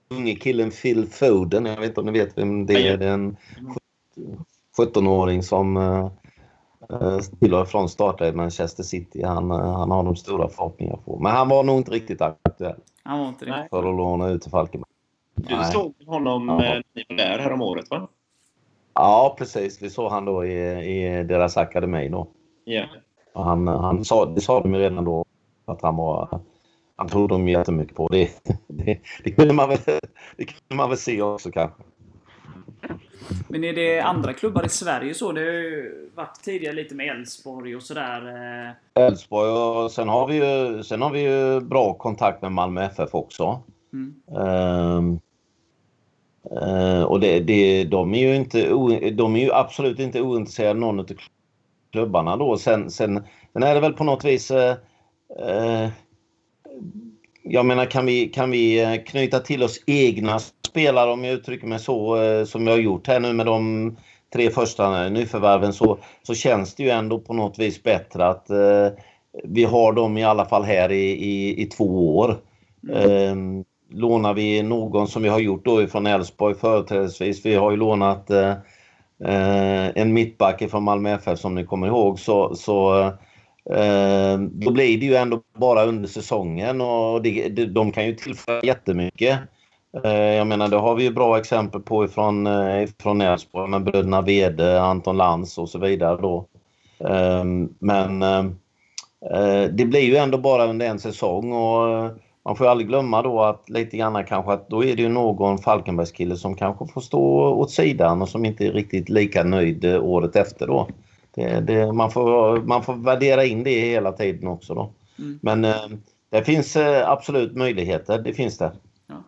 unge killen Phil Foden. Jag vet inte om ni vet vem det är. Det är en 17-åring som uh, till och från startade i Manchester City. Han, eh, han har de stora förhoppningar på. Men han var nog inte riktigt aktuell Han var inte det. För att låna ut till Falkenberg. Du Nej. såg honom Ja. eh, när ni var där härom året va? Ja, precis. Vi såg han då i, i deras akademi då. Ja. Och han, han sa, det sa de ju redan då att han var... Han trodde de jättemycket på. Det, det, det, kunde man väl, det kunde man väl se också kanske. Men är det andra klubbar i Sverige så? Det har ju varit tidigare lite med Elfsborg och sådär. eh, Elfsborg och sen har vi ju, sen har vi ju bra kontakt med Malmö FF också. Mm. Eh, och det, det, de, är ju inte, de är ju absolut inte ointresserade någon av klubbarna då. Sen, sen, sen är det väl på något vis... Eh, eh, jag menar kan vi, kan vi eh, knyta till oss egna spelare om jag uttrycker mig så eh, som vi har gjort här nu med de tre första nyförvärven så, så känns det ju ändå på något vis bättre att eh, vi har dem i alla fall här i, i, i två år. Eh, lånar vi någon som vi har gjort då ifrån Elfsborg företrädesvis. Vi har ju lånat eh, eh en mittback från Malmö FF som ni kommer ihåg så, så eh, då blir det ju ändå bara under säsongen och det, det, de kan ju tillföra jättemycket. Eh, jag menar det har vi ju bra exempel på ifrån, eh, ifrån Elfsborg med bröderna Wede, Anton Lantz och så vidare då. Eh, men eh, eh det blir ju ändå bara under en säsong och eh, man får ju aldrig glömma då att lite grann kanske att då är det ju någon Falkenbergskille som kanske får stå åt sidan och som inte är riktigt lika nöjd eh, året efter då. Det, det, man, får, man får värdera in det hela tiden också då. Mm. Men eh, det finns eh, absolut möjligheter, det finns det. Ja,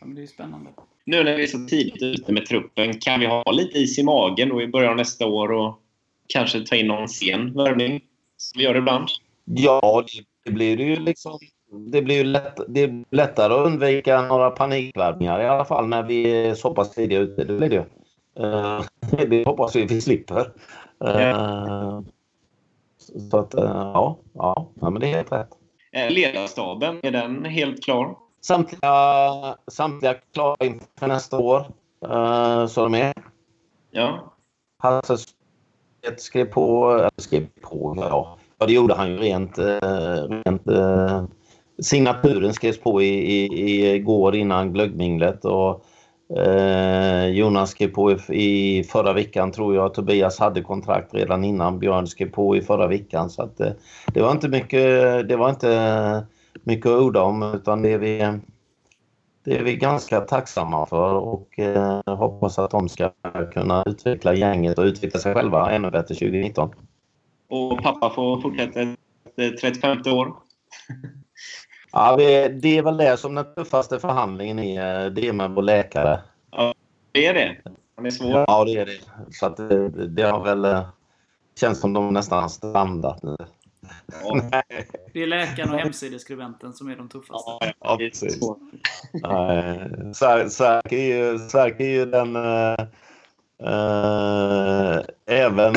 men det är ju spännande. Nu när vi är så tidigt ute med truppen, kan vi ha lite is i magen då i början av nästa år och kanske ta in någon sen värvning? Som vi gör ibland. Ja, det, det blir det ju liksom. Det blir ju lätt, det är lättare att undvika några panikvärvningar i alla fall när vi är så pass tidiga ute. Det blir det. Uh, det hoppas vi vi slipper. Uh, så att, uh, ja, ja, men det är helt rätt. Eh, Ledarstaben, är den helt klar? Samtliga, samtliga klara inför nästa år. Så de är. Ja. Hasse skrev på, skrev på, ja. ja det gjorde han ju rent, rent signaturen skrevs på i, i, igår innan glöggminglet och eh, Jonas skrev på i, i, förra veckan tror jag. Tobias hade kontrakt redan innan. Björn skrev på i förra veckan så att eh, det var inte mycket, det var inte mycket att orda om utan det är vi, det är vi ganska tacksamma för och eh, hoppas att de ska kunna utveckla gänget och utveckla sig själva ännu bättre 2019. Och pappa får fortsätta 35 år. Ja, det är väl det som den tuffaste förhandlingen är. Det är med vår läkare. Ja, det är det. Han är svår. Ja, det är det. Så att det, det har väl... eh, känns som de nästan har strandat nu. Ja, Det är läkaren och hemsideskribenten som är de tuffaste. ja, precis. Särk är ju, Särk är ju den... eh, även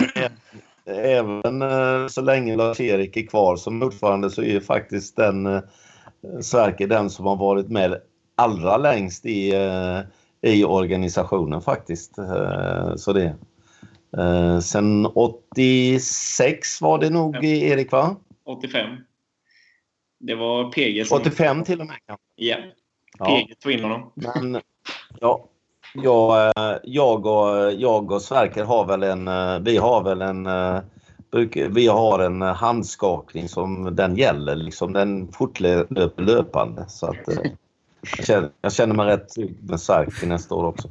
även så länge Lars-Erik är kvar som ordförande så är ju faktiskt den Sverker den som har varit med allra längst i, eh, i organisationen faktiskt. Eh, så det. Uh, sen 86 var det nog Erik va? 85. Det var PG som... 85 till och med. Ja. Ja. PG tog in honom. Men ja, jag, eh, jag, och, jag och Sverker har väl en, eh, vi har väl en, eh, vi har en handskakning som den gäller liksom. Den fortlöper löpande. Så att, eh, jag, känner, jag känner mig rätt trygg med Sverker nästa år också.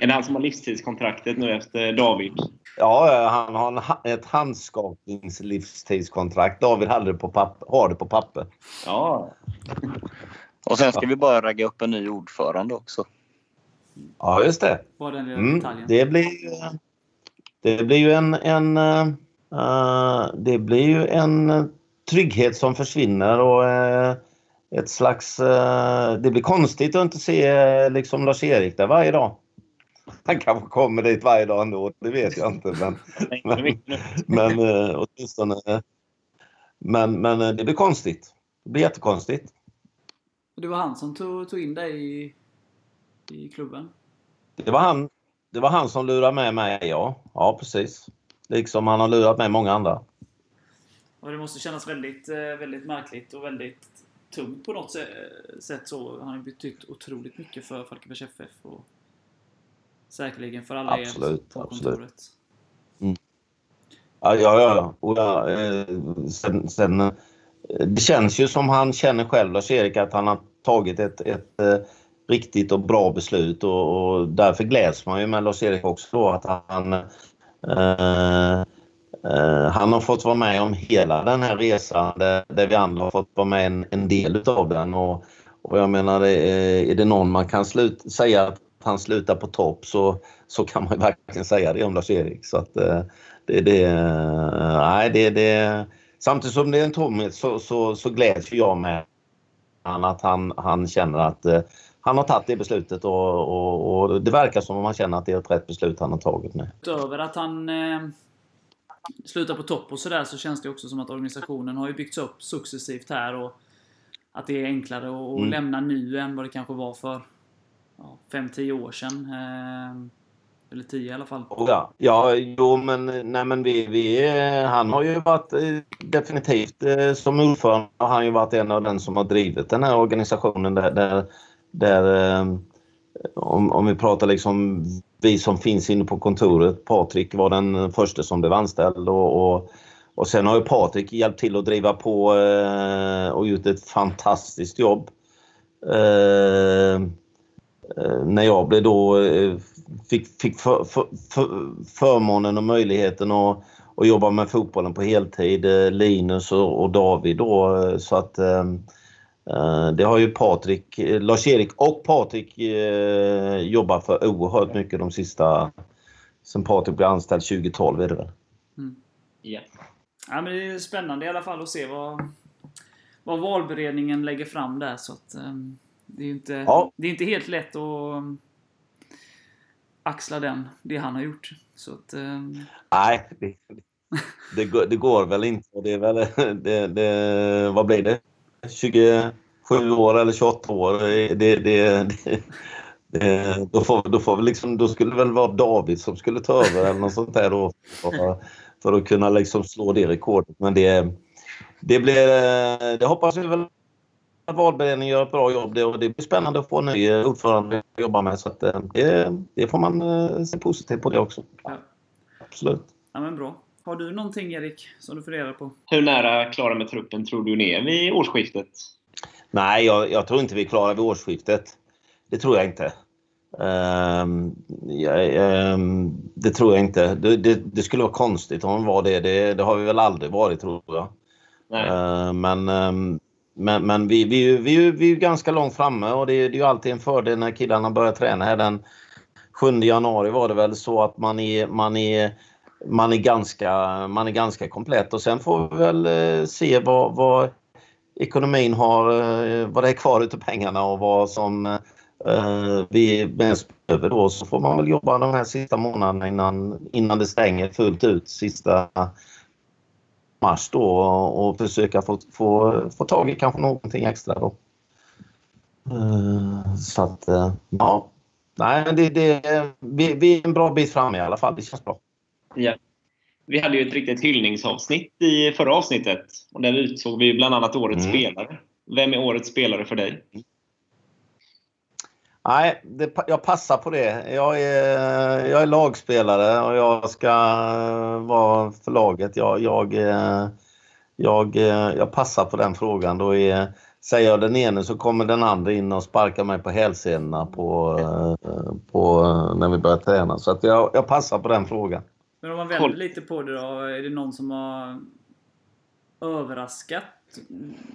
Är det han som har livstidskontraktet nu efter David? Ja, han har en, ett handskakningslivstidskontrakt. David hade det på papper, har det på papper. Ja. Och sen ska vi bara ragga upp en ny ordförande också. Ja, just det. Mm, det blir ju, det blir ju en, en eh, eh, det blir ju en eh, trygghet som försvinner och eh, ett slags... eh, det blir konstigt att inte se eh, liksom Lars-Erik där varje dag. Han kanske kommer dit varje dag ändå, det vet jag inte. Men, men, men eh, åtminstone... Men, men eh, det blir konstigt. Det blir jättekonstigt. Det var han som tog, tog in dig i, i klubben. Det var han, det var han som lurade med mig, ja. Ja, precis. Liksom han har lurat med många andra. Och det måste kännas väldigt, eh, väldigt märkligt och väldigt tungt på något sä- sätt. Så. Han har betytt otroligt mycket för Falkenbergs FF och säkerligen för alla Absolut, er på absolut. kontoret. Ja, ja, ja. Och ja eh, sen, sen, eh, det känns ju som han känner själv, Lars-Erik, att han har tagit ett, ett riktigt och bra beslut och, och därför gläds man ju med Lars-Erik också då att han Eh, eh, han har fått vara med om hela den här resan där, där vi andra har fått vara med en, en del utav den och, och jag menar är, eh, är det någon man kan slut, säga att han slutar på topp så, så kan man ju verkligen säga det om Lars-Erik. Så att, det, det, nej, det, det, samtidigt som det är en tomhet så, så, så gläds jag med att han, han känner att han har tagit det beslutet och, och, och det verkar som om han känner att det är ett rätt beslut han har tagit nu. Utöver att han eh, slutar på topp och sådär så känns det också som att organisationen har ju byggts upp successivt här och att det är enklare att Mm. lämna nu än vad det kanske var för ja, 5-10 år sedan. Eh, eller 10 i alla fall. Ja, ja, jo men, nej, men vi, vi, han har ju varit eh, definitivt eh, som ordförande har han ju varit en av den som har drivit den här organisationen där, där, där ehm, om, om vi pratar liksom vi som finns inne på kontoret. Patrik var den första som blev anställd och, och, och sen har ju Patrik hjälpt till att driva på eh, och gjort ett fantastiskt jobb. Ehm, eh, när jag blev då eh, fick, fick för, för, för, förmånen och möjligheten att, att jobba med fotbollen på heltid. Linus och, och David då så att ehm, det har ju Patrik, Lars-Erik och Patrik jobbat för oerhört mycket de sista sen Patrik blev anställd 2012 är det väl. Mm. Yeah. Ja, men det är spännande i alla fall att se vad, vad valberedningen lägger fram där. Så att, um, det, är inte, ja. det är inte helt lätt att axla den, det han har gjort. Så att, um... Nej, det, det, går, det, går, väl inte. Det är väl, det, det, vad blir det? 27 år eller 28 år. Det, det, det, då, får, då, får vi liksom, då skulle det väl vara David som skulle ta över eller något sånt där då. För, för att kunna liksom slå det rekordet. Men det, det, blir, det hoppas vi väl att valberedningen gör ett bra jobb. Det, och det blir spännande att få en ny ordförande att jobba med. Så att, eh, det, det får man eh, se positivt på det också. Ja. Absolut. Ja, men bra. Har du någonting Erik som du funderar på? Hur nära klarar med truppen tror du ni är vid årsskiftet? Nej, jag, jag tror inte vi klarar vid årsskiftet. Det tror jag inte. Um, ja, um, det tror jag inte. Det, det, det, skulle vara konstigt om det var det. det. det. har vi väl aldrig varit tror jag. Uh, men um, men, men vi, vi, vi, vi är ganska långt framme och det, det är ju alltid en fördel när killarna börjar träna här den 7 januari var det väl så att man är, man är, man är, ganska, man är ganska komplett och sen får vi väl eh, se vad, vad ekonomin har, eh, vad det är kvar utav pengarna och vad som eh, vi mest behöver då så får man väl jobba de här sista månaderna innan, innan det stänger fullt ut sista mars då och försöka få, få, få tag i kanske någonting extra då. Så att, ja. Nej, det, det, vi, vi är en bra bit fram i alla fall. Det känns bra. Ja. Vi hade ju ett riktigt hyllningsavsnitt i förra avsnittet. Och där utsåg vi bland annat årets mm. spelare. Vem är årets spelare för dig? Nej, det, jag passar på det. Jag är, jag är lagspelare och jag ska vara för laget. Jag, jag, jag, jag passar på den frågan. Då är, säger jag den ene så kommer den andra in och sparkar mig på hälsenorna på, på, när vi börjar träna. Så att jag, jag passar på den frågan. Men om man vänder lite på det då. Är det någon som har överraskat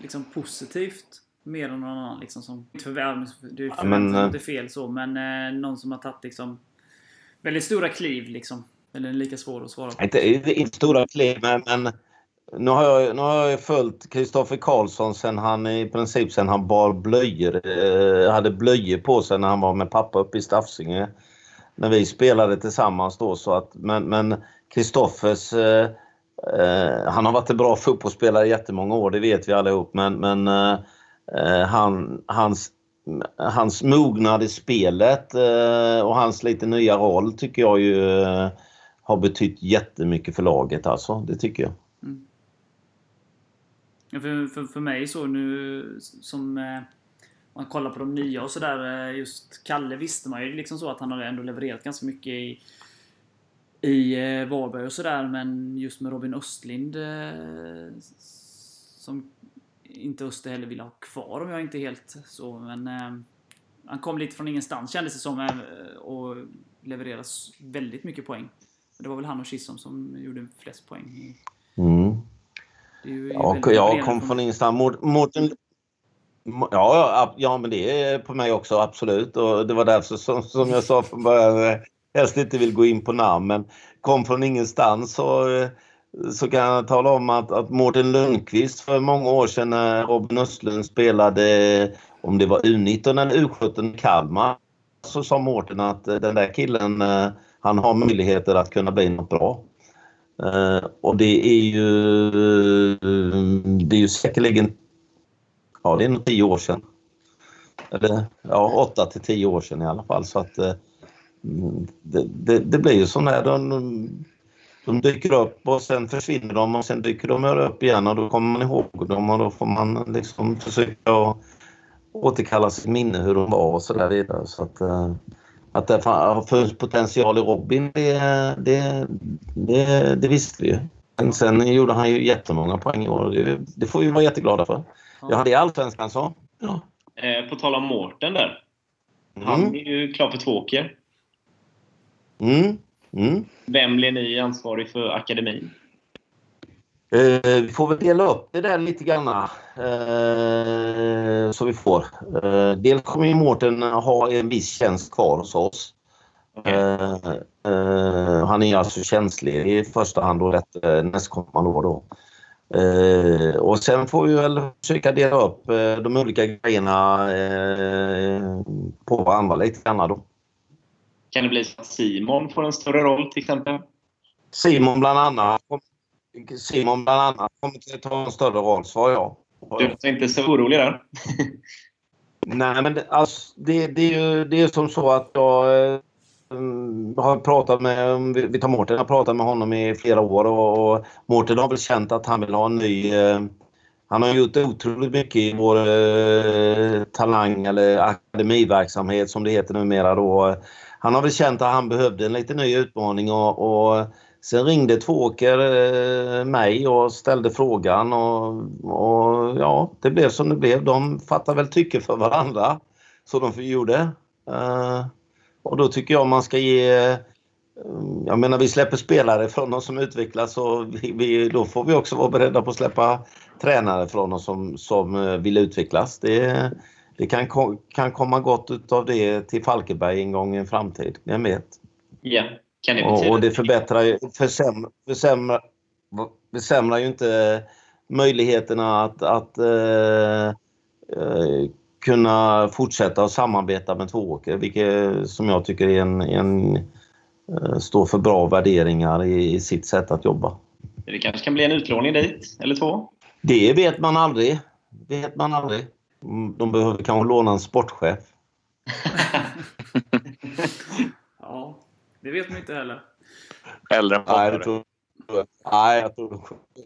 liksom positivt? mer än någon annan liksom som... För det är men, inte eh, fel så, men eh, någon som har tagit liksom väldigt stora kliv liksom. Eller lika svår att svara på. Inte, inte stora kliv, men, men nu har jag, nu har jag följt Kristoffer Karlsson sen han i princip sen han bar blöjor, eh, hade blöjor på sig när han var med pappa uppe i Stafsinge. När vi spelade tillsammans då så att, men, Kristoffers eh, eh, han har varit en bra fotbollsspelare i jättemånga år, det vet vi allihop, men, men eh, eh, han, hans, hans mognad i spelet eh, och hans lite nya roll tycker jag ju eh, har betytt jättemycket för laget alltså. Det tycker jag. Mm. För, för, för mig så nu som eh, man kollar på de nya och sådär. Just Kalle visste man ju liksom så att han har ändå levererat ganska mycket i i Varberg och sådär men just med Robin Östlind som inte Öster heller ville ha kvar om jag inte helt så. Men eh, han kom lite från ingenstans kändes det som eh, och levererade väldigt mycket poäng. Det var väl han och Chisholm som gjorde flest poäng. Mm. Ja, jag kom från ingenstans. Mårten... Ja, ja, men det är på mig också absolut. Och det var därför som, som jag sa från början, eh, helst inte vill gå in på namn. Men kom från ingenstans så, eh, så kan jag tala om att, att Mårten Lundqvist för många år sedan när Robin Östlund spelade, eh, om det var U19 eller U17 Kalmar, så sa Mårten att den där killen, han har möjligheter att kunna bli något bra. Och det är ju, det är ju säkerligen, ja det är nog tio år sedan. Eller ja, åtta till tio år sedan i alla fall. Så att eh, mm, det, det, det, blir ju så när de dyker upp och sen försvinner de och sen dyker de upp igen och då kommer man ihåg dem och då får man liksom försöka återkalla sitt minne hur de var och så där vidare. Så att, eh, att det fanns funnits potential i Robin, det, det, det, det visste vi ju. Sen, sen gjorde han ju jättemånga poäng i år. Det, det får vi vara jätteglada för. Jag hade i Allsvenskan så. Ja. Eh, på tal om Mårten där. Han Mm. är ju klar för Tvååker. Mm. Mm. Vem blir ni ansvarig för akademin? Eh, vi får väl dela upp det där lite grann. Eh, så vi får. Eh, dels kommer ju Mårten ha en viss tjänst kvar hos oss. Eh, eh, han är alltså känslig i första hand och rätt eh, nästkommande år då. Eh, och sen får vi väl försöka dela upp eh, de olika grejerna eh, på varandra lite grann då. Kan det bli så att Simon får en större roll till exempel? Simon bland annat Simon bland annat kommer att ta en större roll, sa jag. Du är inte så orolig där? Nej, men det, alltså, det, det, är ju det är som så att jag eh, Mm, har pratat med, mm, vi tar Mårten, jag har pratat med honom i flera år och, och Mårten har väl känt att han vill ha en ny eh, han har gjort otroligt mycket i vår eh, talang eller akademiverksamhet som det heter numera då. Han har väl känt att han behövde en lite ny utmaning och, och sen ringde Tvååker eh, mig och ställde frågan och, och ja, det blev som det blev. De fattar väl tycke för varandra. Så de gjorde. Eh, och då tycker jag man ska ge jag menar vi släpper spelare från oss som utvecklas och vi, vi, då får vi också vara beredda på att släppa tränare från oss som, som eh, vill utvecklas. Det, det kan, kan komma gott utav det till Falkenberg en gång i en framtid. Vem vet? Ja. Kan det Och, och det förbättrar ju, försämrar, försämrar, försämrar ju inte möjligheterna att, att eh, eh, kunna fortsätta att samarbeta med Tvååker, vilket som jag tycker är en, en eh, står för bra värderingar i, i sitt sätt att jobba. Det kanske kan bli en utlåning dit, eller två? Det vet man aldrig. vet man aldrig. Mm, De behöver kanske låna en sportchef. Ja, det vet man inte heller. Eller en Nej, poddare. tror, nej, jag tror de sköter,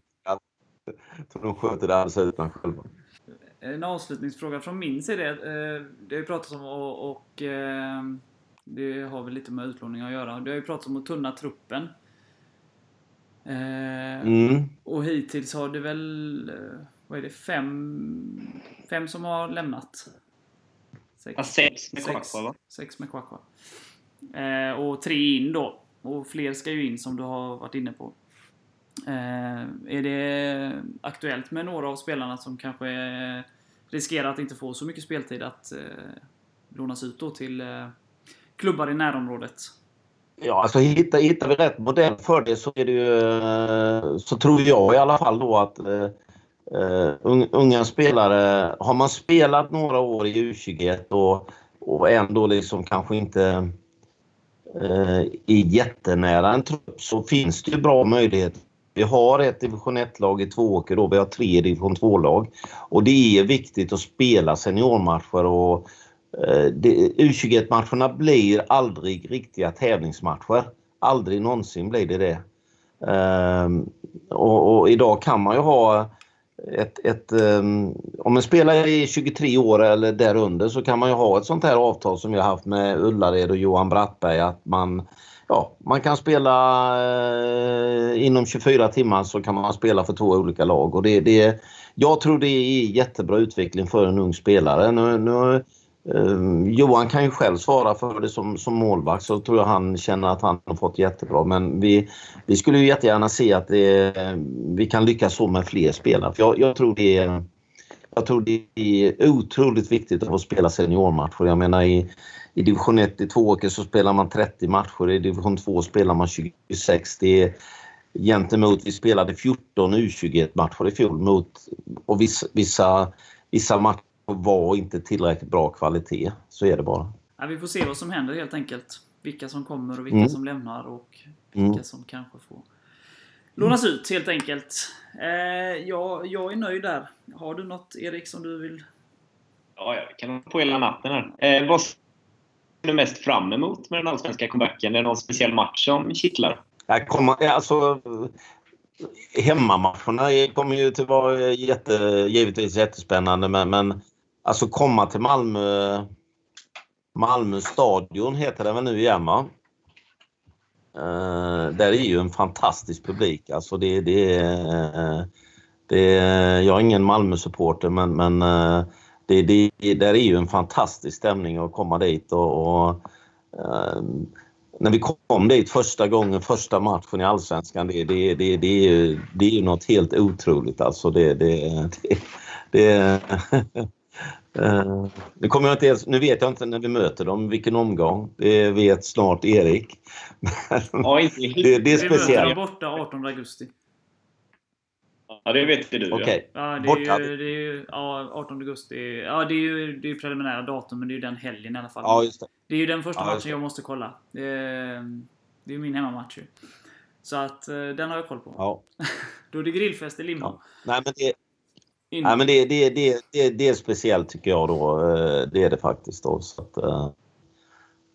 jag tror de sköter det alldeles utmärkt själva. En avslutningsfråga från min sida. eh, Det har ju pratats om och, och eh, det har väl lite med utlåning att göra. Det har ju pratats om att tunna truppen. Eh, Mm. Och hittills har det väl, vad är det, fem, fem som har lämnat? Sex, Ja, sex med Sex. Kwakwa, va? Sex med Kwakwa. Och tre in då. Och fler ska ju in som du har varit inne på. Eh, är det aktuellt med några av spelarna som kanske riskerar att inte få så mycket speltid att eh, lånas ut då till eh, klubbar i närområdet? Ja, alltså hittar, hittar vi rätt modell för det så är det ju, så tror jag i alla fall då att Uh, unga spelare, har man spelat några år i U21 och, och ändå liksom kanske inte uh, är jättenära en trupp så finns det ju bra möjligheter vi har ett division 1-lag i Tvååker och vi har tre division 2-lag. Och det är viktigt att spela seniormatcher och eh, U21-matcherna blir aldrig riktiga tävlingsmatcher. Aldrig någonsin blir det det. Ehm, och, och idag kan man ju ha ett, ett um, om en spelare är 23 år eller därunder så kan man ju ha ett sånt här avtal som vi har haft med Ullared och Johan Brattberg att man Ja, man kan spela eh, inom 24 timmar så kan man spela för två olika lag och det, det jag tror det är jättebra utveckling för en ung spelare. Nu, nu, Eh, Johan kan ju själv svara för det som, som målvakt så tror jag han känner att han har fått jättebra. Men vi, vi skulle ju jättegärna se att det, vi kan lyckas så med fler spelare. För jag, jag, tror det är, jag tror det är otroligt viktigt att få spela seniormatcher. Jag menar i, i division 1 i Tvååker så spelar man 30 matcher, i division 2 spelar man 26. Det är gentemot, vi spelade 14 U21-matcher i fjol mot, och vissa, vissa, vissa matcher var inte tillräckligt bra kvalitet. Så är det bara. Ja, vi får se vad som händer helt enkelt. Vilka som kommer och vilka Mm. som lämnar och vilka Mm. som kanske får lånas ut helt enkelt. Eh, ja, jag är nöjd där. Har du något Erik som du vill? Ja, jag kan på hela natten här. Eh, vad du mest fram emot med den allsvenska comebacken? Är det någon speciell match som kittlar? Jag kommer, alltså, hemmamatcherna kommer ju att vara jätte, givetvis jättespännande men, men alltså komma till Malmö Malmö stadion heter det väl nu igen va? eh, där är ju en fantastisk publik. Alltså det, det, eh, det, jag är ingen Malmö-supporter men, men eh, det, det, där är ju en fantastisk stämning att komma dit och, och eh, när vi kom dit första gången, första matchen i Allsvenskan, det, det, det, det, är, ju, det är ju något helt otroligt alltså. Det, det, det, det, eh, nu, kommer jag inte ens, nu vet jag inte när vi möter dem, vilken omgång. Det vet snart Erik. Ja, inte det, det är Vi möter dem speciellt. borta 18 augusti. Ja, det vet ju du. ja. Okej. Ja, det är ju, det är ju ja, 18 augusti. Ja, det är ju det är preliminära datum, men det är ju den helgen i alla fall. Ja, just det. Det är ju den första Ja, matchen jag måste kolla. Det är, det är min hemmamatch ju. Så att eh, den har jag koll på. Ja. Då är det grillfest i Limhamn. Nej, men det, Innan. Nej, men det, det, det, det, det är speciellt tycker jag då. Eh, Det är det faktiskt då. Så att, eh,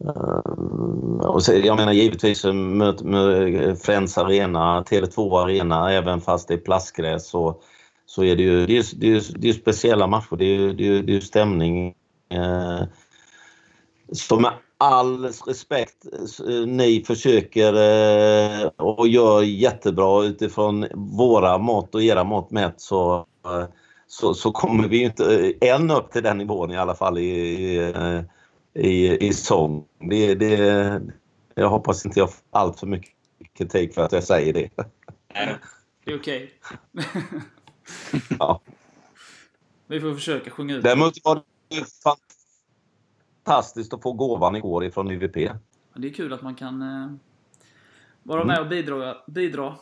Eh, och så, jag menar givetvis med, med Friends Arena, Tele2 Arena, även fast det är plastgräs så, så är det ju det är, det är, det är speciella matcher. Det är, det är, det är stämning. Eh, så med all respekt, eh, ni försöker eh, och gör jättebra utifrån våra mått och era mått mätt så, eh, så, så kommer vi ju inte än upp till den nivån i alla fall i, i, i, i sång. Det, det, jag hoppas inte jag får allt för mycket kritik för att jag säger det. Nej. Det är okej. Ja. Vi får försöka sjunga ut. Däremot var det fantastiskt att få gåvan igår ifrån UVP. Det är kul att man kan eh, vara med och bidra, bidra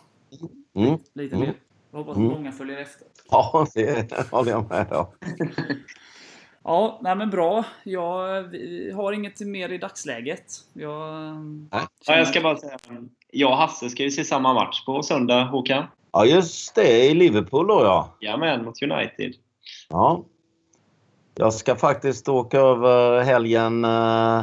Mm. lite Mm. mer. Jag hoppas Mm. att många följer efter. Ja, det håller jag med om. Ja, nej men bra. Jag har inget mer i dagsläget. Jag. Ja, jag ska bara säga. Jag och Hasse ska ju se samma match på söndag, Håkan. Ja, just det. I Liverpool då ja. Jajamän, mot United. Ja. Jag ska faktiskt åka över helgen... eh,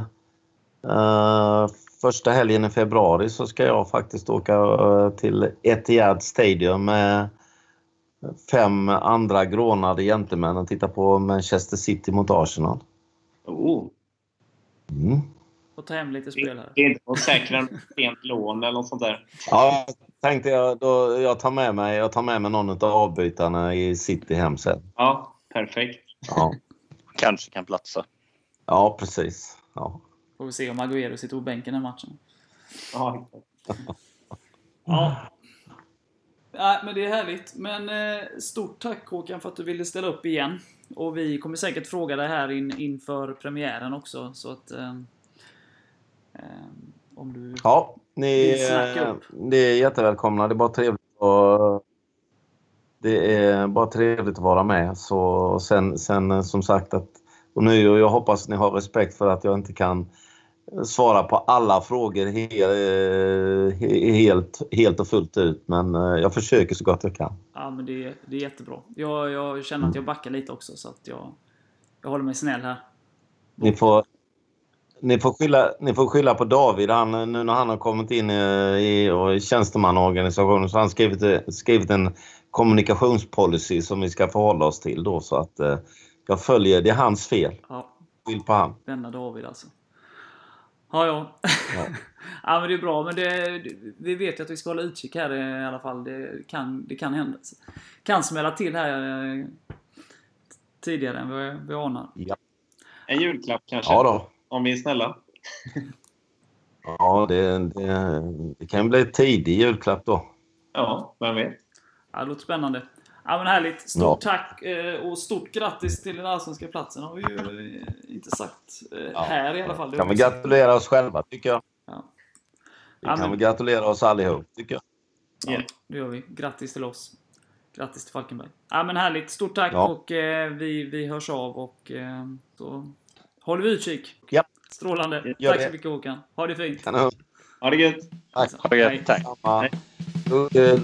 eh, första helgen i februari så ska jag faktiskt åka eh, till Etihad Stadium med fem andra grånade gentlemän och titta på Manchester City mot Arsenal. Oh. Mm. får ta hem lite spel här. Det är inte något sent lån eller något sånt där. Ja, tänkte jag. Då, jag, tar med mig, jag tar med mig någon av avbytarna i City hem sen. Ja, perfekt. Ja, Kanske kan platsa. ja precis. Ja. Får vi se om Agüero sitter på bänken den matchen. Ja, Ja. Nej, men det är härligt. Men eh, stort tack Håkan för att du ville ställa upp igen. Och vi kommer säkert fråga dig här in, inför premiären också. Så att... Eh, eh, om du... Ja, ni Vill snacka upp. det är jättevälkomna. Det är bara trevligt att, Det är bara trevligt att vara med. Så sen, sen eh, som sagt att och nu och jag hoppas ni har respekt för att jag inte kan svara på alla frågor he, he, helt, helt och fullt ut. Men eh, jag försöker så gott jag kan. Ja, men det, är- det är jättebra. Jag, jag känner att jag backar lite också, så att jag, jag håller mig snäll här. Ni får, ni får, skylla, ni får skylla på David. Han, nu när han har kommit in i, i tjänstemannaorganisationen så har han skrivit, skrivit en kommunikationspolicy som vi ska förhålla oss till då. Så att eh, jag följer, det är hans fel. Ja, Skyll på han. denna David alltså. Ja, ja. Ja. ja, men det är bra. Men det, vi vet ju att vi ska hålla utkik här i alla fall. Det kan, det kan hända. Kan smälla till här eh, tidigare än vad vi anar. En julklapp kanske? Ja då. Om vi är snälla. Ja, det, det, det kan bli ett tidig julklapp då. Ja, vem vet? Ja, det låter spännande. Ja, men härligt. Stort Ja. tack eh, och stort grattis till den allsvenska platsen. har vi ju eh, inte sagt eh, här i alla fall. Det Kan vi gratulera oss själva tycker jag. Ja. Vi Ja, kan men- väl gratulera oss allihop tycker jag. Ja, det gör vi. Grattis till oss. Grattis till Falkenberg. Ja, men härligt. Stort tack Ja. och eh, vi, vi hörs av och eh, så håller vi utkik. Ja. Strålande. Gör tack det. så mycket Håkan. Ha det fint. Kanon. Ha det gött! Tack. Ha det Hej. gött. Tack. Jul.